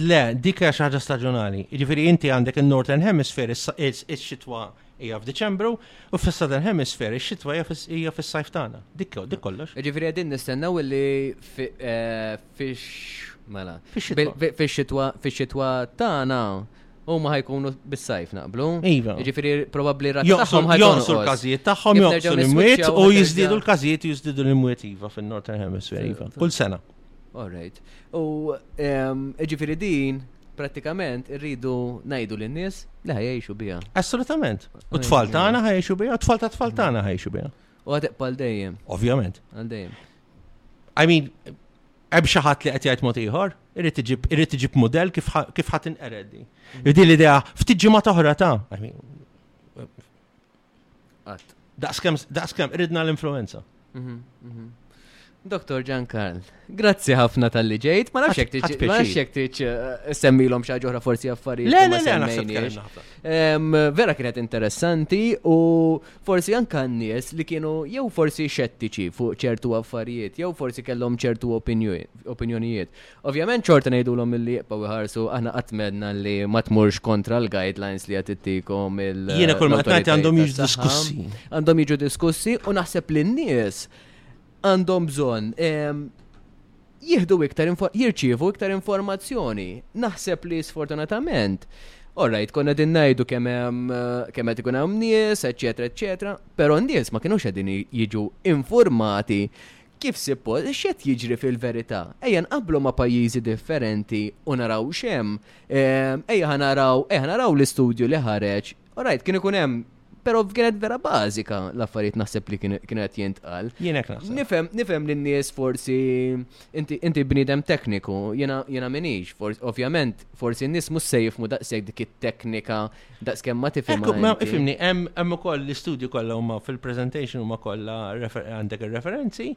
Le, dik hija xi ħaġa staġjonali. Jiġifieri inti għandek in-Northern Hemisphere is-xitwa hija f'Diċembru u fis-Southern Hemisphere ix-xitwa hija fis-sajf tagħna. Dik kollox. Jiġifieri qegħdin nistennew li eh, fix mela. Fix-xitwa tagħna U ma ħajkunu bis-sajf naqblu. Iva. Ġifiri, probabli rata tagħhom ħajkunu. Jonqsu l-każijiet tagħhom, jonqsu l-imwiet u jiżdiedu l-każijiet u jiżdiedu l-imwiet iva fin-Northern Hemisphere iva. Kull sena. All right. U ehm, ġifiri din, pratikament irridu najdu l nies li ħajjexu biha. Assolutament. U tfal tagħna ħajjexu biha, tfal ta' tfal tagħna ħajjexu biha. U għateq pal dejjem. Ovvjament. Għal dejjem. I mean, Hemm xi ħadd li qed jgħid mod ieħor, irid iġib irid iġib mudell kif ħa- kif ħadd inqered di. Din l-idea ftit ġimgħa toħra ta' I mean, Qatt. daqskemm daqskemm iridna l-influenza. Mhm, mhm. Dr. Giancarl, grazzi ħafna tal-li ġejt, ma nafx jekk Ħadd- ħadd tiġ- ma nafx pjaċir. jekk tiġ eh, semmilhom xi ħaġa oħra forsi affarijiet. Le, li ma le, le, naħseb semmejniex. kellna ħafna. Em, Vera kienet interessanti u Forsi anke għan-nies li kienu jew forsi xettiċi fuq ċertu affarijiet, jew forsi kellhom ċertu opinjonijiet. Ovvjament xorta ngħidulhom li jibqgħu jħarsu aħna qatt medna li ma tmurx kontra l-guidelines li qed ittikom il Jiena kull ma qed ngħid għandhom jiġu diskussi. Għandhom jiġu diskussi u naħseb li n-nies għandhom bżonn jieħdu iktar jirċievu iktar informazzjoni. Naħseb li sfortunatament Orrajt, konna din najdu kemm qed eh, ikun hemm nies, eċetera, eċetera, però nies ma kinux qegħdin jiġu informati kif sippol x'qed jiġri fil-verità. Ejja nqablu ma' pajjiżi differenti u naraw x'hemm. Eh, ejja naraw, ejja naraw l-istudju li ħareġ. Orrajt, kien ikun hemm Pero kienet vera bażika l-affarijiet naħseb li kien qed jintqal. Jien hekk naħseb. Nifhem nifhem li n-nies forsi inti bniedem tekniku, jiena minix, ovvjament forsi n-nies mhux se jifmu daqshekk dik it-teknika daqskemm ma tifhem. Ma ifimni hemm ukoll l-istudju kollha huma fil-presentation huma kollha għandek ir-referenzi,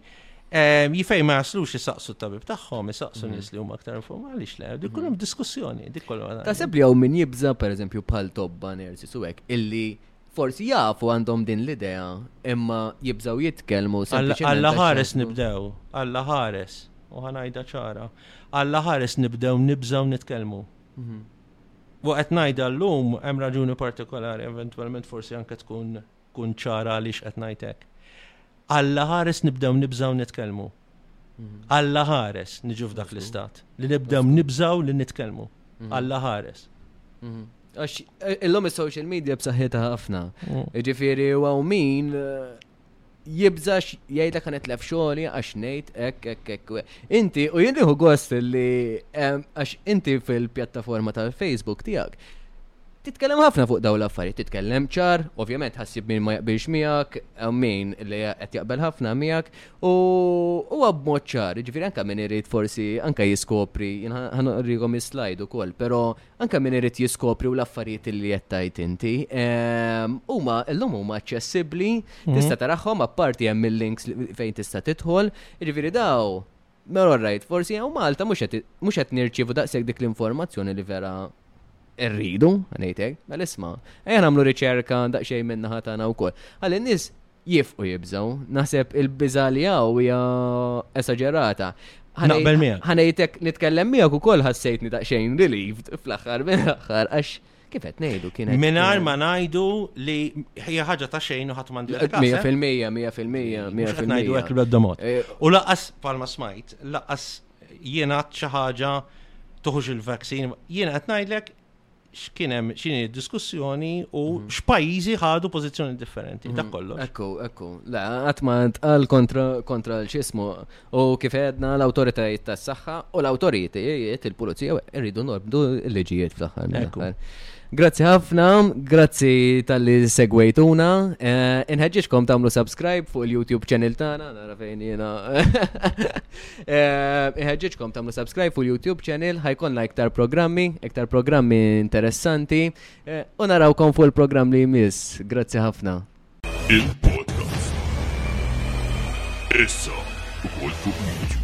Jifej ma jaslux jisaqsu t-tabib tagħhom, jisaqsu nis li huma aktar informali xle, dikun hemm diskussjoni, dik kollha. Taseb li hawn min jibża pereżempju bħal tobba nersi su hekk illi forsi jafu għandhom din l-idea imma jibżaw jitkellmu Alla ħares nibdew, Alla ħares, u ħanajda ċara. Alla ħares nibdew nibżaw nitkellmu. Mhm. U qed ngħidha llum hemm raġuni partikolari eventwalment forsi anke tkun tkun ċara għaliex qed ngħid hekk. Alla ħares nibdew nibżaw nitkellmu. Mhm. Alla ħares niġu f'dak l-istat. Li nibdew nibżaw li nitkellmu. Mhm. Alla ħares. Mhm. Għax eh, illum is-social media b'saħħitha ħafna. Mm. Ġifieri u min eh, jibżax jgħidlek għan itlef xogħli għax ngħid hekk hekk hekk. Inti u jien nieħu gost li eh, għax inti fil-pjattaforma tal-Facebook tiegħek Titkellem ħafna fuq dawn l-affarijiet, titkellem ċar, ovvjament ħassib min ma jaqbilx miegħek, min li qed jaqbel ħafna miegħek, u huwa b'mod ċar, ġifieri anke min irid forsi anke jiskopri, ħanqrikom is-slide ukoll, però anke min irid jiskopri u l-affarijiet li qed tajt inti. Ehm, huma llum huma aċċessibbli, mhm. tista' tarahom apparti hemm il-links fejn tista' tidħol, ġifieri daw Mela all right, forsi hawn Malta mhux qed nirċievu daqshekk dik l-informazzjoni li vera rridu, ngħidlek, mela isma', ejja nagħmlu riċerka daqsxejn minn naħa tagħna wkoll. Ħalli n-nies jifqu jibżgħu, naħseb il-biża' li hawn hija esaġerata. Naqbel miegħek. Ħanejtek nitkellem miegħek ukoll ħassejtni daqsxejn relieved fl-aħħar mill-aħħar għax Kif qed ngħidu kien Mingħajr ma ngħidu li hija ħaġa ta' xejn u ħadd m'għandu jgħid. 100% 100% 100% ngħidu hekk l-ebda mod. Eh, u laqas palma smajt, laqas jien għad xi ħaġa toħux il-vaksin, jien qed ngħidlek x'kien hemm x'inhi diskussjoni u mhm. x'pajjiżi ħadu pożizzjoni differenti dak mhm. kollox. Ekku, ekku. La, qatt ma ntqal kontra kontra l-ċismu, U kif għedna l-awtoritajiet tas-saħħa u l-awtoritajiet il-pulizija rridu norbdu l-liġijiet fl-aħħar mill-aħħar. Grazzi ħafna, grazzi tal-li segwejtuna. Eh, inħedġiġkom tamlu subscribe fuq il-YouTube channel tana, nara fejn jena. Eh, inħedġiġkom tamlu subscribe fuq il-YouTube channel, ħajkonna iktar programmi, iktar programmi interessanti. Eh, u narawkom fuq il-programm li jmiss. Grazzi ħafna. Il-podcast. Issa ukoll fuq YouTube.